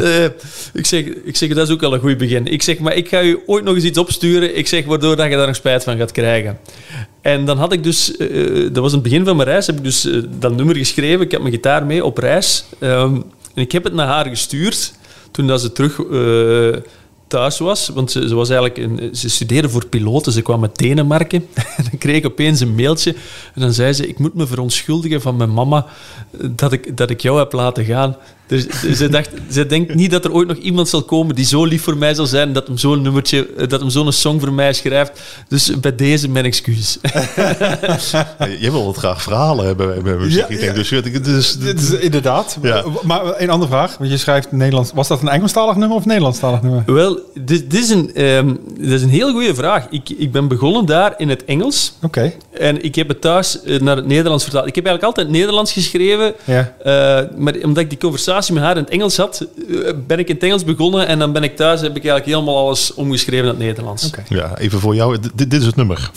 uh, ik, zeg, ik zeg, dat is ook al een goed begin. Ik zeg, maar ik ga u ooit nog eens iets opsturen. Ik zeg, waardoor dat je daar nog spijt van gaat krijgen. En dan had ik dus, dat was het begin van mijn reis, heb ik dus dat nummer geschreven. Ik heb mijn gitaar mee op reis. Um, en ik heb het naar haar gestuurd toen dat ze terug uh, thuis was. Want ze, was eigenlijk ze studeerde voor piloten. Ze kwam uit Denemarken. en dan kreeg ik opeens een mailtje. En dan zei ze: Ik moet me verontschuldigen van mijn mama dat ik, dat ik jou heb laten gaan. Dus ze, dacht, ze denkt niet dat er ooit nog iemand zal komen die zo lief voor mij zal zijn dat hem zo'n nummertje, dat hem zo'n song voor mij schrijft. Dus bij deze mijn excuus. Je wil het graag verhalen hebben bij muziek. Ja, ik denk, dus, dus, is inderdaad. Ja. Maar een andere vraag, want je schrijft Nederlands. Was dat een Engelstalig nummer of Nederlandstalig nummer? Wel, dit, dit is, een, um, dit is een heel goede vraag. Ik, ik ben begonnen daar in het Engels. Oké. Okay. En ik heb het thuis naar het Nederlands vertaald. Ik heb eigenlijk altijd Nederlands geschreven. Ja. Uh, maar omdat ik die conversatie met haar in het Engels had, ben ik in het Engels begonnen en dan ben ik thuis, heb ik eigenlijk helemaal alles omgeschreven in het Nederlands. Okay. Ja, even voor jou, D dit is het nummer.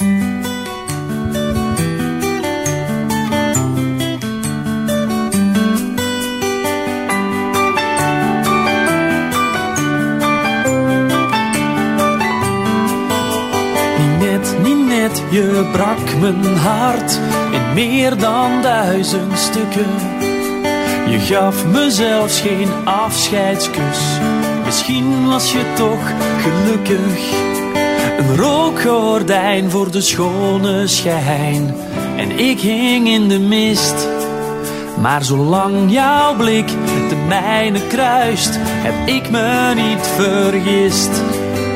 Je brak mijn hart in meer dan duizend stukken. Je gaf me zelfs geen afscheidskus. Misschien was je toch gelukkig. Een rookgordijn voor de schone schijn. En ik hing in de mist. Maar zolang jouw blik de mijne kruist, heb ik me niet vergist.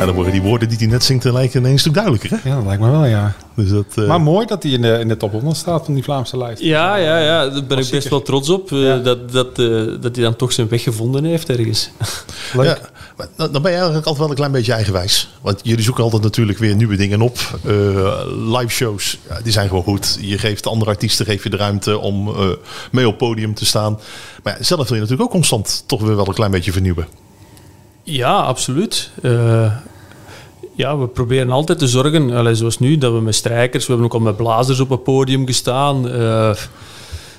Ja, dan worden die woorden die hij net zingt lijken ineens een stuk duidelijker. Hè? Ja, dat lijkt me wel, ja. Dus dat, uh... Maar mooi dat hij in de, in de top 100 staat van die Vlaamse lijst. Ja, ja, ja. daar ben ik best wel trots op. Uh, ja. dat, dat, uh, dat hij dan toch zijn weg gevonden heeft ergens. Leuk. Ja, maar dan ben je eigenlijk altijd wel een klein beetje eigenwijs. Want jullie zoeken altijd natuurlijk weer nieuwe dingen op. live shows, ja, die zijn gewoon goed. Je geeft andere artiesten geef je de ruimte om mee op podium te staan. Maar zelf wil je natuurlijk ook constant toch weer wel een klein beetje vernieuwen. Ja, absoluut. Uh, ja, we proberen altijd te zorgen, allez, zoals nu, dat we met strijkers, we hebben ook al met blazers op het podium gestaan. Uh,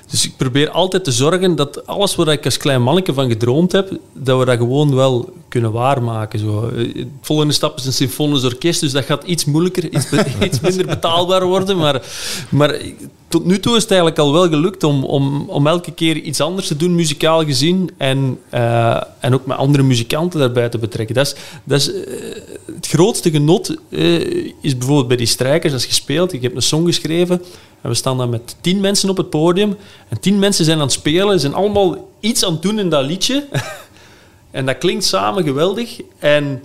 dus ik probeer altijd te zorgen dat alles wat ik als klein manneke van gedroomd heb, dat we dat gewoon wel kunnen waarmaken. Zo. De volgende stap is een symfonisch orkest, dus dat gaat iets moeilijker, iets, iets minder betaalbaar worden. Maar, maar tot nu toe is het eigenlijk al wel gelukt om, om, om elke keer iets anders te doen, muzikaal gezien. En, uh, en ook met andere muzikanten daarbij te betrekken. Dat is, dat is, uh, het grootste genot uh, is bijvoorbeeld bij die strijkers, als je speelt. Ik heb een song geschreven en we staan dan met tien mensen op het podium. En tien mensen zijn aan het spelen, zijn allemaal iets aan het doen in dat liedje. En dat klinkt samen geweldig. En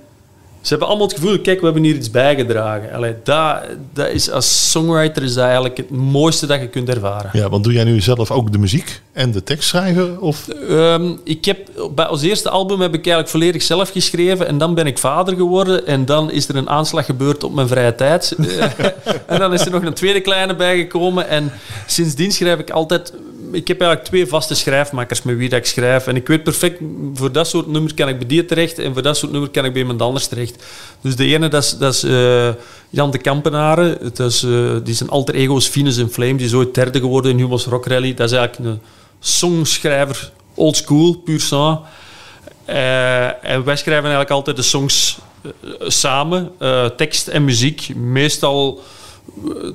ze hebben allemaal het gevoel, kijk, we hebben hier iets bijgedragen. Allee, dat, dat is, als songwriter is dat eigenlijk het mooiste dat je kunt ervaren. Ja, want doe jij nu zelf ook de muziek en de tekst schrijven? Of? Um, ik heb, bij ons eerste album heb ik eigenlijk volledig zelf geschreven. En dan ben ik vader geworden. En dan is er een aanslag gebeurd op mijn vrije tijd. en dan is er nog een tweede kleine bijgekomen. En sindsdien schrijf ik altijd ik heb eigenlijk twee vaste schrijfmakers met wie ik schrijf. En ik weet perfect, voor dat soort nummers kan ik bij die terecht en voor dat soort nummer kan ik bij iemand anders terecht. Dus de ene, dat is, dat is eh, Jan de Kampenaren. Dat is, eh, die zijn alter ego's Venus in Flame. Die is ooit derde geworden in Humo's Rock Rally. Dat is eigenlijk een songschrijver, old school, puur sang. Eh, en wij schrijven eigenlijk altijd de songs samen, tekst en muziek. Meestal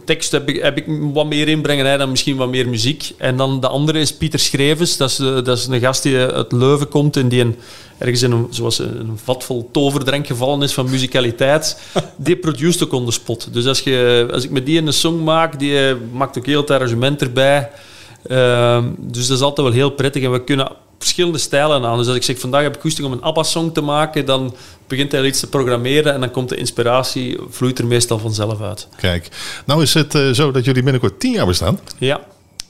tekst heb ik, heb ik wat meer inbrengen, hij dan misschien wat meer muziek. En dan de andere is Pieter Schrevens. Dat is, dat is een gast die uit Leuven komt en die een, ergens in een, zoals een vat vol toverdrank gevallen is van muzikaliteit. Die produceert ook on the spot. Dus als, je, als ik met die een song maak, die eh, maakt ook heel het arrangement erbij. Ehm, dus dat is altijd wel heel prettig en we kunnen verschillende stijlen aan. Dus als ik zeg vandaag heb ik goesting om een ABBA-song te maken, dan begint hij iets te programmeren en dan komt de inspiratie, vloeit er meestal vanzelf uit. Kijk, nou is het eh, zo dat jullie binnenkort tien jaar bestaan. Ja,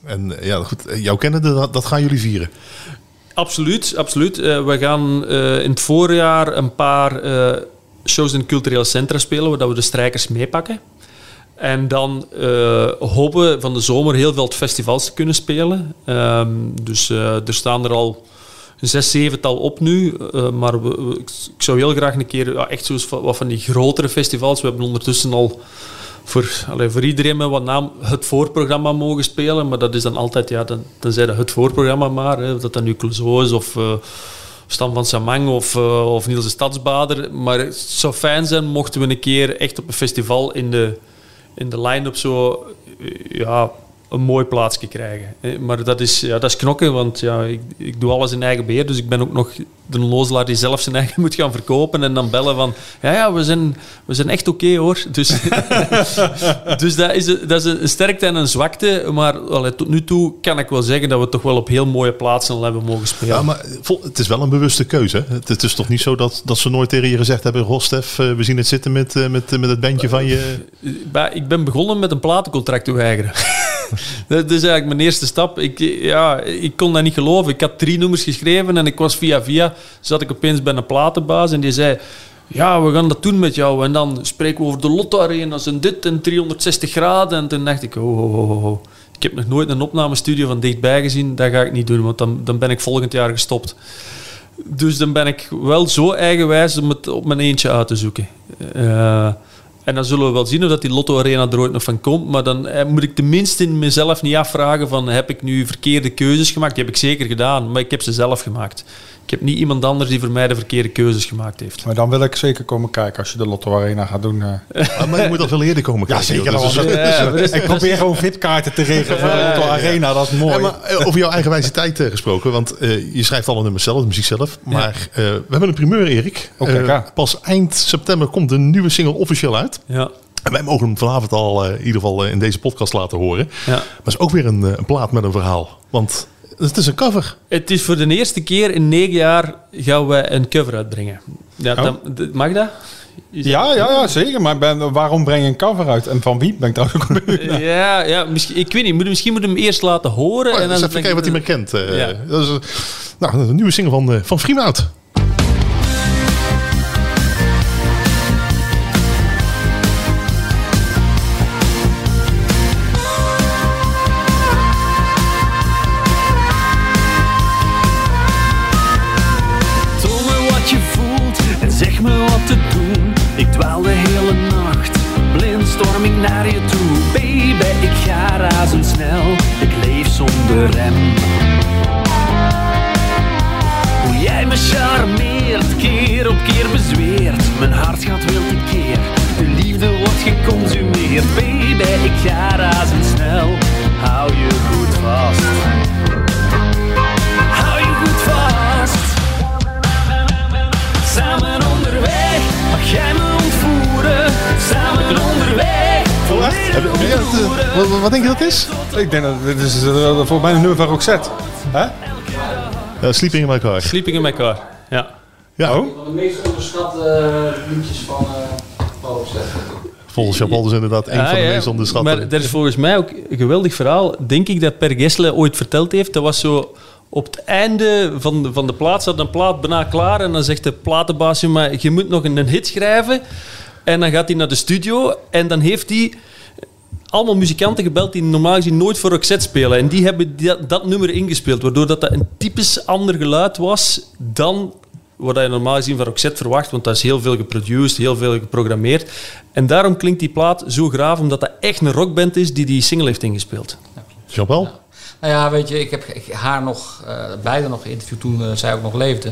En eh, ja, goed, eh, jouw kennende, dat, dat gaan jullie vieren. absoluut. absoluut. We gaan in het voorjaar een paar shows in het cultureel centra spelen, waar we de strijkers meepakken. En dan eh, hopen we van de zomer heel veel festivals te kunnen spelen. Ehm, dus eh, er staan er al een zes, zevental op nu. Eh, maar we, ik zou heel graag een keer echt wat van die grotere festivals. We hebben ondertussen al voor, allee, voor iedereen met wat naam het voorprogramma mogen spelen. Maar dat is dan altijd, ja, dan, dat het voorprogramma maar. Hè, of dat dan nu Clouseau is of Stam van Samang of, of Niels de Stadsbader. Maar het zou fijn zijn mochten we een keer echt op een festival in de, in de line-up zo... eh, Ja, een mooi plaatsje krijgen. Maar dat is, ja, dat is knokken, want ja, ik, ik doe alles in eigen beheer. Dus ik ben ook nog de lozelaar die zelf zijn eigen moet gaan verkopen. En dan bellen van, ja, ja we, zijn, we zijn echt oké hoor. Dus, dus dat is, een- dat is een sterkte en een zwakte. Maar allee, tot nu toe kan ik wel zeggen dat we toch wel op heel mooie plaatsen al hebben mogen spelen. Ja, maar eh, het is wel een bewuste keuze. Het, het is toch niet zo dat, dat ze nooit tegen je gezegd hebben... Goh, Stef, eh, we zien het zitten met, eh, met, met het bandje van je... Bah, ik ben begonnen met een platencontract te weigeren. Dat is eigenlijk mijn eerste stap. Ik, ja, ik kon dat niet geloven. Ik had drie nummers geschreven en ik was via via... zat ik opeens bij een platenbaas en die zei... Ja, we gaan dat doen met jou. En dan spreken we over de Lotto Arena's en dit en 360 graden. En toen dacht ik, oh, oh, oh, oh. Ik heb nog nooit een opnamestudio van dichtbij gezien. Dat ga ik niet doen, want dan, dan ben ik volgend jaar gestopt. Dus dan ben ik wel zo eigenwijs om het op mijn eentje uit te zoeken. Eh, en dan zullen we wel zien of dat die Lotto Arena er ooit nog van komt. Maar dan eh, moet ik tenminste in mezelf niet afvragen van... heb ik nu verkeerde keuzes gemaakt? Die heb ik zeker gedaan, maar ik heb ze zelf gemaakt. Ik heb niet iemand anders die voor mij de verkeerde keuzes gemaakt heeft. Maar dan wil ik zeker komen kijken als je de Lotto Arena gaat doen. eh. Ah, maar je moet al veel eerder komen Ja, kijken, zeker. joh. Dus- Ja, is- ik probeer gewoon VIP-kaarten te regelen voor de Lotto Arena. Dat is mooi. Ja, maar eh, over jouw eigen wijsheid eh, gesproken, want eh, je schrijft alle nummers zelf, de muziek zelf. Maar eh, we hebben een primeur, Erik. Oh, pas eind september komt de nieuwe single officieel uit. Ja, En wij mogen hem vanavond al in ieder geval in deze podcast laten horen. ja. Maar het is ook weer een, een plaat met een verhaal. Want het is een cover. Het is voor de eerste keer in negen jaar gaan we een cover uitbrengen. Ja, Oh. dan- mag dat? Is- ja, ja, ja, zeker. Maar ben, waarom breng je een cover uit? En van wie? Ben ik trouwens ook benieuwd. Ja, ja misschien, ik weet niet. Moet, misschien moeten we hem eerst laten horen. Oh, en dan eens even kijken wat hij meer kent. eh. Ja. Dat is eh, nou, een nieuwe single van, eh van. Rem. Hoe jij me charmeert, keer op keer bezweert. Mijn hart gaat wild een keer, de liefde wordt geconsumeerd. Baby, ik ga razendsnel, hou je goed vast. Wat, wat denk je dat is? Ik denk dat dit is uh, volgens mij een nummer van Roxette. Hè? Uh, Sleeping in my car. Sleeping in my car. Ja. Ja, Oh? Van de meest onderschatte liedjes van uh, volgens Jean-Paul dus inderdaad een van de ja, meest onderschatte. Maar dat is volgens mij ook een geweldig verhaal. Denk ik dat Per Gessle ooit verteld heeft. Dat was zo op het einde van de, van de plaat zat een plaat bijna klaar. En dan zegt de platenbaasje, maar je moet nog een, een hit schrijven. En dan gaat hij naar de studio. En dan heeft hij allemaal muzikanten gebeld die normaal gezien nooit voor Roxette spelen. En die hebben dat, dat nummer ingespeeld, waardoor dat, dat een typisch ander geluid was dan wat je normaal gezien van Roxette verwacht, want dat is heel veel geproduced, heel veel geprogrammeerd. En daarom klinkt die plaat zo graaf, omdat dat echt een rockband is die die single heeft ingespeeld. Jean-Paul? Nou ja, weet je, ik heb haar nog, eh, beide nog geïnterviewd toen eh, zij ook nog leefde.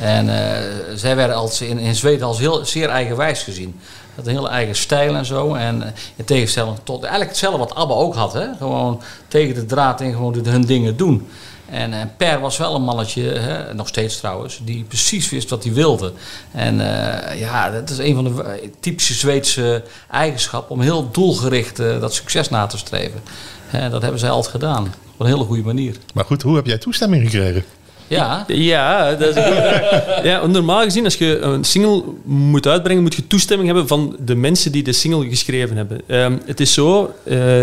En eh, zij werden als, in, in Zweden als heel, zeer eigenwijs gezien. Dat een hele eigen stijl en zo. En eh, in tegenstelling tot eigenlijk hetzelfde wat ABBA ook had. Hè? Gewoon tegen de draad in gewoon hun dingen doen. En, en Per was wel een mannetje, hè, nog steeds trouwens, die precies wist wat hij wilde. En eh, ja, dat is een van de eh, typische Zweedse eigenschappen om heel doelgericht eh, dat succes na te streven. Hè, dat hebben zij altijd gedaan. Op een hele goede manier. Maar goed, hoe heb jij toestemming gekregen? Ja, Ja, dat is ja, normaal gezien, als je een single moet uitbrengen, moet je toestemming hebben van de mensen die de single geschreven hebben. Ehm, het is zo, eh,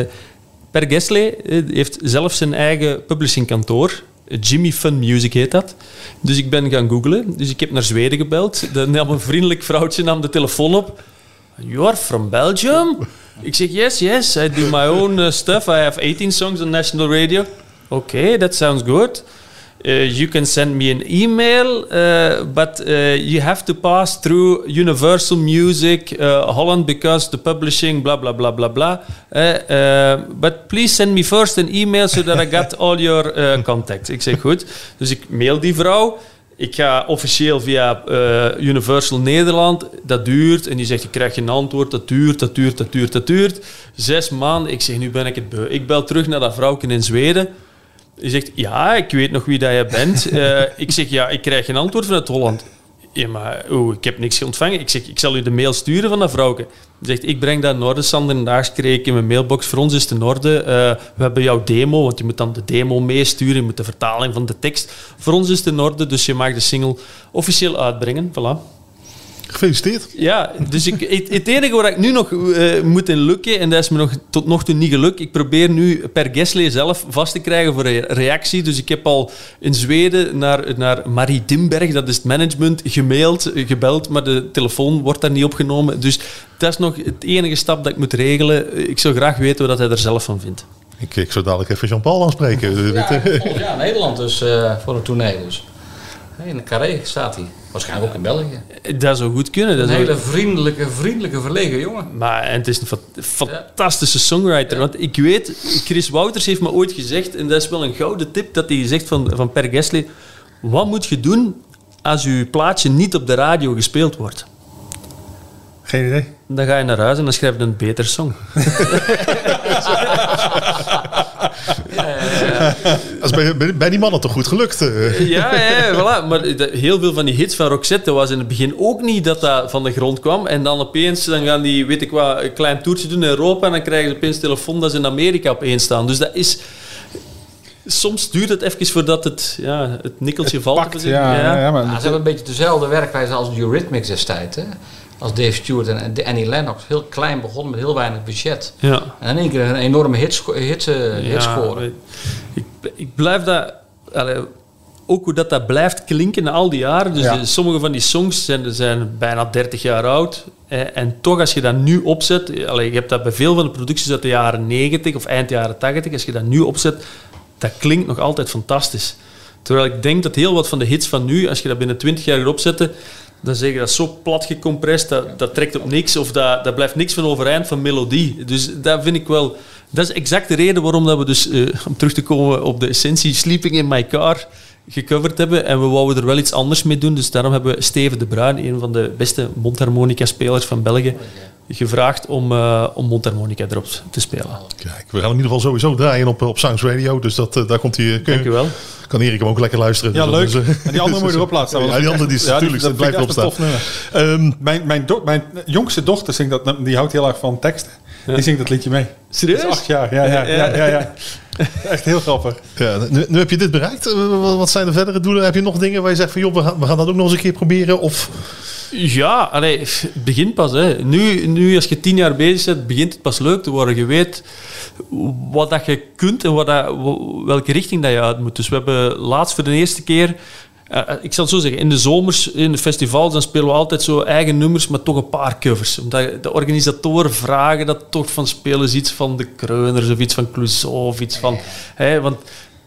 Per Gessle eh, heeft zelf zijn eigen publishingkantoor. Jimmy Fun Music heet dat. Dus ik ben gaan googlen. Dus ik heb naar Zweden gebeld. Dan nam een vriendelijk vrouwtje nam de telefoon op. You are from Belgium? Ik zeg, yes, yes. I do my own uh, stuff. I have 18 songs on national radio. Okay, that sounds good. Uh, you can send me an email, uh, but uh, you have to pass through Universal Music Holland because the publishing, blah blah blah blah blah. But please send me first an email so that I got all your contacts. Ik zeg goed. Dus ik mail die vrouw. Ik ga officieel via eh, Universal Nederland. Dat duurt. En die zegt, je krijgt geen antwoord. Dat duurt, dat duurt, dat duurt, dat duurt. Zes maanden. Ik zeg, nu ben ik het beu. Ik bel terug naar dat vrouwtje in Zweden. Die zegt, ja, ik weet nog wie dat je bent. Eh, ik zeg, ja, ik krijg geen antwoord vanuit Holland. Ja, maar oh, ik heb niks ontvangen. Ik zeg, ik zal u de mail sturen van dat vrouwtje. Die zegt, ik breng dat in orde, Sander. En daar kreeg ik in mijn mailbox. Voor ons is het in orde. Eh, we hebben jouw demo, want je moet dan de demo meesturen. Je moet de vertaling van de tekst. Voor ons is het in orde, dus je mag de single officieel uitbrengen. Voilà. Gefeliciteerd. Ja, dus ik, het, het enige waar ik nu nog eh, moet in lukken, en dat is me nog tot nog toe niet gelukt, ik probeer nu per Gessle zelf vast te krijgen voor een reactie. Dus ik heb al in Zweden naar, naar Marie Dimberg, dat is het management, gemaild, gebeld, maar de telefoon wordt daar niet opgenomen. Dus dat is nog het enige stap dat ik moet regelen. Ik zou graag weten wat hij er zelf van vindt. Ik, ik zou dadelijk even Jean-Paul aanspreken. ja volgend jaar Nederland dus eh, voor een tournee dus. In de Carré staat hij. Waarschijnlijk ook in België. Dat zou goed kunnen. Dat Een hele vriendelijke, vriendelijke, verlegen jongen. Maar en het is een fa- fantastische songwriter. Want ik weet, Chris Wouters heeft me ooit gezegd, en dat is wel een gouden tip, dat hij gezegd van, van Per Gessle, wat moet je doen als je plaatje niet op de radio gespeeld wordt? Geen idee. Dan ga je naar huis en dan schrijf je een beter song. Dat is bij, bij, bij die mannen toch goed gelukt. eh. Ja, ja, voilà. Maar heel veel van die hits van Roxette was in het begin ook niet dat dat van de grond kwam. En dan opeens dan gaan die, weet ik wat, een klein toertje doen in Europa en dan krijgen ze opeens telefoon dat ze in Amerika opeens staan. Dus dat is... Soms duurt het even voordat het, ja, het nikkeltje valt. Pakt, ja, ja. ja, maar Ja, ze hebben een beetje dezelfde werkwijze als de Eurythmics destijds. Hè? Als Dave Stewart en Annie Lennox. Heel klein begonnen met heel weinig budget. Ja. En in één keer een enorme hitsco- hit, eh, hitscore. Ja, ik, ik blijf dat... allee, ook hoe dat, dat blijft klinken na al die jaren. Dus Ja. de- sommige van die songs zijn, zijn bijna 30 jaar oud. Eh, en toch, als je dat nu opzet... eh, Allee, je hebt dat bij veel van de producties uit de jaren 90 of eind jaren 80. Als je dat nu opzet, dat klinkt nog altijd fantastisch. Terwijl ik denk dat heel wat van de hits van nu, als je dat binnen 20 jaar gaat opzetten, dan zeg je dat zo plat gecompressed, dat, dat trekt op niks of dat, dat blijft niks van overeind van melodie. Dus dat vind ik wel... Dat is exact de reden waarom dat we dus, eh, om terug te komen op de essentie, Sleeping in My Car gecoverd hebben. En we wouden er wel iets anders mee doen. Dus daarom hebben we Steven de Bruin, een van de beste mondharmonica-spelers van België, gevraagd om, eh, om mondharmonica erop te spelen. Kijk, we gaan hem in ieder geval sowieso draaien op, op Sounds Radio. Dus dat, eh, daar komt hij. je- Dank u wel. Kan Erik hem ook lekker luisteren. Ja, Dus leuk. eh, En die andere moet je erop laten staan. Ja, die andere die is natuurlijk, dat blijft erop nummer. Ehm, Mijn, mijn, do- mijn jongste dochter zingt dat, die houdt heel erg van teksten. Die zingt dat liedje mee. Serieus? Acht jaar, ja, ja, ja, ja, ja. Echt heel grappig. ja, nu, nu heb je dit bereikt. Eh, wat- Wat zijn de verdere doelen? Heb je nog dingen waar je zegt van joh, we gaan, we gaan dat ook nog eens een keer proberen? Of Ja, allee, het begint pas. Hè. Nu, nu, als je tien jaar bezig bent, begint het pas leuk te worden. Je weet wat dat je kunt en wat dat, welke richting dat je uit moet. Dus we hebben laatst voor de eerste keer eh, eh, ik zal het zo zeggen, in de zomers, in de festivals, dan spelen we altijd zo eigen nummers, maar toch een paar covers. Omdat de organisatoren vragen dat toch van spelen ze iets van de Kreuners of iets van Clouseau of iets van... Hè, want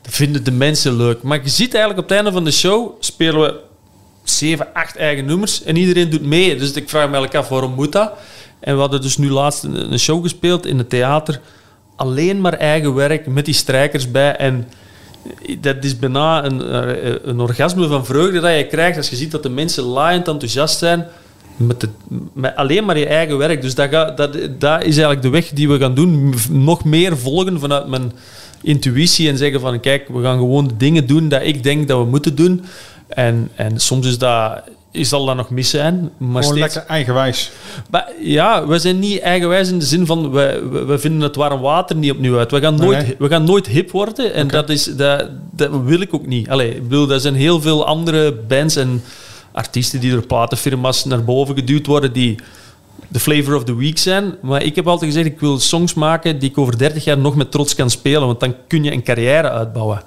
dat vinden de mensen leuk. Maar je ziet eigenlijk op het einde van de show spelen we zeven, acht eigen nummers en iedereen doet mee. Dus ik vraag me eigenlijk af, waarom moet dat? En we hadden dus nu laatst een, show gespeeld in het theater. Alleen maar eigen werk, met die strijkers bij. En dat is bijna een, eh, een orgasme van vreugde dat je krijgt als je ziet dat de mensen laaiend enthousiast zijn met, met alleen maar je eigen werk. Dus dat, gaat, dat, dat is eigenlijk de weg die we gaan doen. Nog meer volgen vanuit mijn intuïtie en zeggen van kijk, we gaan gewoon de dingen doen dat ik denk dat we moeten doen. En, en soms is dat, is zal dat nog mis zijn. Maar Gewoon steeds, lekker eigenwijs. maar ja, we zijn niet eigenwijs in de zin van we, we, we vinden het warm water niet opnieuw uit. We gaan nooit, Nee. we gaan nooit hip worden en dat, is, dat, dat wil ik ook niet. Allee, ik bedoel, er zijn heel veel andere bands en artiesten die door platenfirma's naar boven geduwd worden die de flavor of the week zijn. Maar ik heb altijd gezegd, ik wil songs maken die ik over 30 jaar nog met trots kan spelen, want dan kun je een carrière uitbouwen.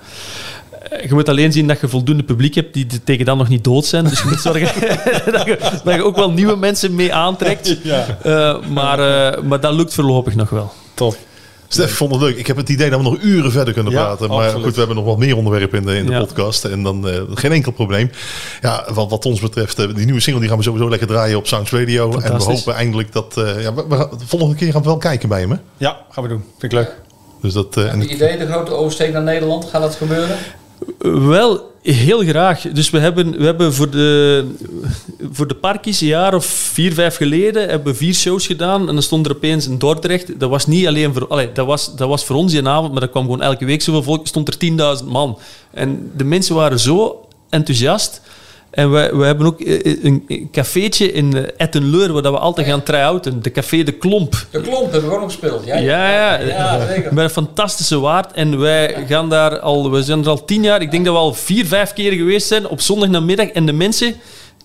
Eh, Je moet alleen zien dat je voldoende publiek hebt die tegen dan nog niet dood zijn. Dus je moet zorgen dat, je, dat je ook wel nieuwe mensen mee aantrekt. Eh, maar, eh, maar dat lukt voorlopig nog wel. Top. Stef, ik vond het leuk. Ik heb het idee dat we nog uren verder kunnen Ja, praten. Maar absoluut. goed, we hebben nog wat meer onderwerpen in de, in de Ja. podcast. En dan eh, geen enkel probleem. Ja, wat, wat ons betreft, die nieuwe single die gaan we sowieso lekker draaien op Sounds Radio. En we hopen eindelijk dat... eh, ja, we, de volgende keer gaan we wel kijken bij hem. Hè? Ja, gaan we doen. Vind ik leuk. Dus dat, eh, en je idee, de grote oversteek naar Nederland, gaat dat gebeuren? Wel, heel graag. Dus we hebben, we hebben voor, de, voor de parkies een jaar of vier, vijf geleden hebben we vier shows gedaan. En dan stond er opeens in Dordrecht. Dat was niet alleen voor... Allee, dat, was, dat was voor ons die avond, maar dat kwam gewoon elke week zoveel volk. stond er 10.000 man. En de mensen waren zo enthousiast. En we, we hebben ook eh, een een cafeetje in eh, Ettenleur, waar dat we altijd gaan try-outen. De café De Klomp. De klomp hebben we ook nog gespeeld. Ja, Ja, ja. ja zeker. Met een fantastische waard. En wij gaan daar al, we zijn er al tien jaar. Ik denk dat we al vier, vijf keer geweest zijn op zondagnamiddag. En de mensen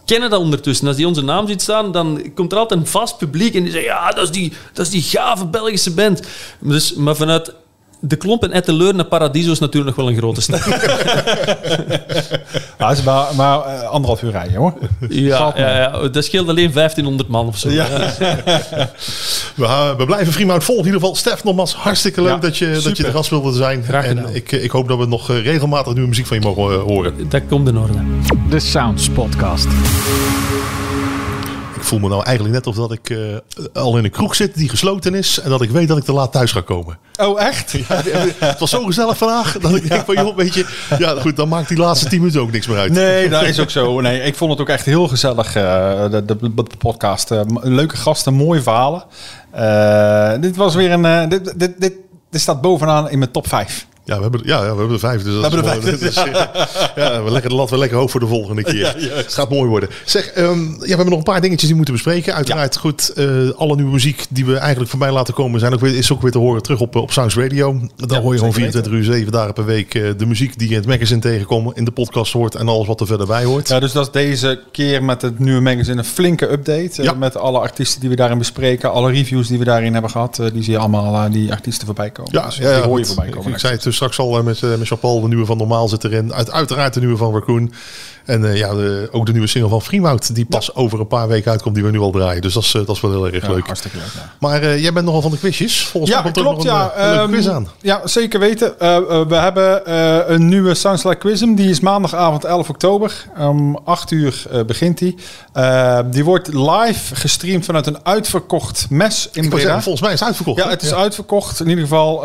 kennen dat ondertussen. Als die onze naam ziet staan, dan komt er altijd een vast publiek. En die zeggen, ja, dat is die, dat is die gave Belgische band. Dus, maar vanuit de klomp en Etteleur naar Paradiso is natuurlijk nog wel een grote stap. Het is maar, maar eh, anderhalf uur rijden, hoor. ja, ja, ja, dat scheelt alleen 1500 man of zo. Ja. we, gaan- we blijven Freemout volgen. In ieder geval, Stef, nogmaals hartstikke leuk Ja, dat, je, dat je de gast wilde zijn. Graag en ik, eh, ik hoop dat we nog eh, regelmatig nieuwe muziek van je mogen eh, horen. Dat komt in orde. De Sounds Podcast. Ik voel me nou eigenlijk net of dat ik eh, al in een kroeg zit die gesloten is. En dat ik weet dat ik te laat thuis ga komen. Oh, echt? Het was zo gezellig vandaag dat ik denk van joh, weet je, ja goed, dan maakt die laatste tien minuten ook niks meer uit. Nee, dat is ook zo. Nee, ik vond het ook echt heel gezellig, eh, de, de, de podcast. Eh, leuke gasten, mooie verhalen. Dit was weer een... dit, dit, dit, dit staat bovenaan in mijn top 5. Ja, we hebben, ja, ja, we hebben er vijf. Dus dat We is hebben wel- vijf. is, eh, ja, we leggen de lat weer lekker hoog voor de volgende keer. Het gaat mooi worden. Zeg, ehm, ja, we hebben nog een paar dingetjes die we moeten bespreken. Uiteraard goed, eh, alle nieuwe muziek die we eigenlijk voorbij laten komen zijn ook weer, is ook weer te horen terug op, eh, op Sounds Radio. Daar hoor je gewoon 24 uur, 7 dagen per week de muziek die je in het magazine tegenkomt, in de podcast hoort en alles wat er verder bij hoort. Ja, dus dat is deze keer met het nieuwe magazine een flinke update. met alle artiesten die we daarin bespreken. Alle reviews die we daarin hebben gehad. eh, die zie je allemaal die artiesten voorbij komen. Ja, Dus ja, ja, die hoor je voorbij komen. ik zei het dus straks al eh, met, eh, met Jean-Paul, de nieuwe van Normaal zit erin. Uit, uiteraard de nieuwe van Raccoon. En eh, ja, de, ook de nieuwe single van Freemout, die pas over een paar weken uitkomt, die we nu al draaien. Dus dat is, eh, dat is wel heel erg Ja, leuk. hartstikke leuk. Ja. Maar eh, jij bent nogal van de quizjes. Volgens Ja, mij komt er klopt. nog Ja, een, eh, Ehm, quiz aan. ja, zeker weten. We hebben een nieuwe Sounds Like Quizem. Die is maandagavond 11 oktober. Om 8 uur begint die. Die wordt live gestreamd vanuit een uitverkocht mes in Breda. zeggen, volgens mij is het uitverkocht. Ja, hè? het is uitverkocht. In ieder geval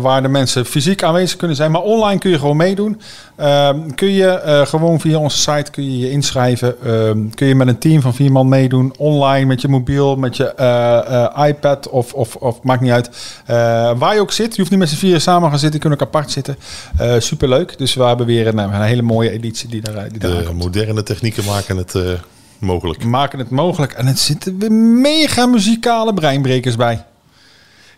waar de mensen fysiek aanwezig kunnen zijn. Maar online kun je gewoon meedoen. Ehm, kun je gewoon via onze site kun je, je inschrijven. Ehm, kun je met een team van vier man meedoen. Online met je mobiel, met je eh, eh, iPad of, of, of maakt niet uit. Eh, waar je ook zit. Je hoeft niet met z'n vieren samen gaan zitten. Je kunt ook apart zitten. Superleuk. Dus we hebben weer een, een hele mooie editie die daar, die daar De moderne technieken maken het mogelijk. Maken het mogelijk. En het zitten weer mega muzikale breinbrekers bij.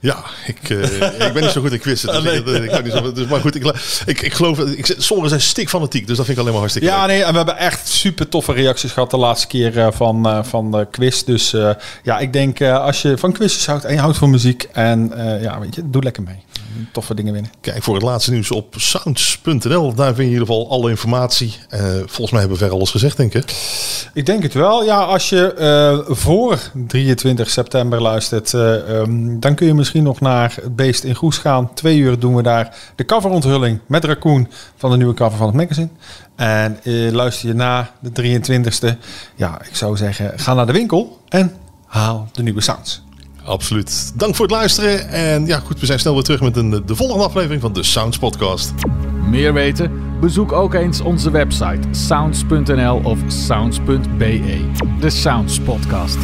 Ja, ik, eh, ik ben niet zo goed in quizzen. Dus ik, ik kan niet zo, dus, maar goed, ik, ik, ik geloof... Ik, sommigen zijn stik fanatiek, dus dat vind ik alleen maar hartstikke Ja, leuk. nee, en we hebben echt super toffe reacties gehad de laatste keer eh, van, eh, van de quiz. Dus eh, ja, ik denk eh, als je van quizjes houdt en je houdt van muziek en eh, ja, weet je, doe lekker mee. Toffe dingen winnen. Kijk voor het laatste nieuws op sounds.nl. Daar vind je in ieder geval alle informatie. Eh, volgens mij hebben we ver alles gezegd, denk ik. Ik denk het wel. Ja, als je eh, voor 23 september luistert, eh, ehm, dan kun je misschien nog naar het Beest in Goes gaan. Twee uur doen we daar de coveronthulling met Raccoon van de nieuwe cover van het magazine. En luister je na de 23e, ja, ik zou zeggen, ga naar de winkel en haal de nieuwe sounds. Absoluut. Dank voor het luisteren. En ja, goed, we zijn snel weer terug met een, de volgende aflevering van de Sounds Podcast. Meer weten? Bezoek ook eens onze website sounds.nl of sounds.be. De Sounds Podcast.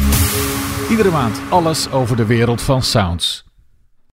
Iedere maand alles over de wereld van sounds.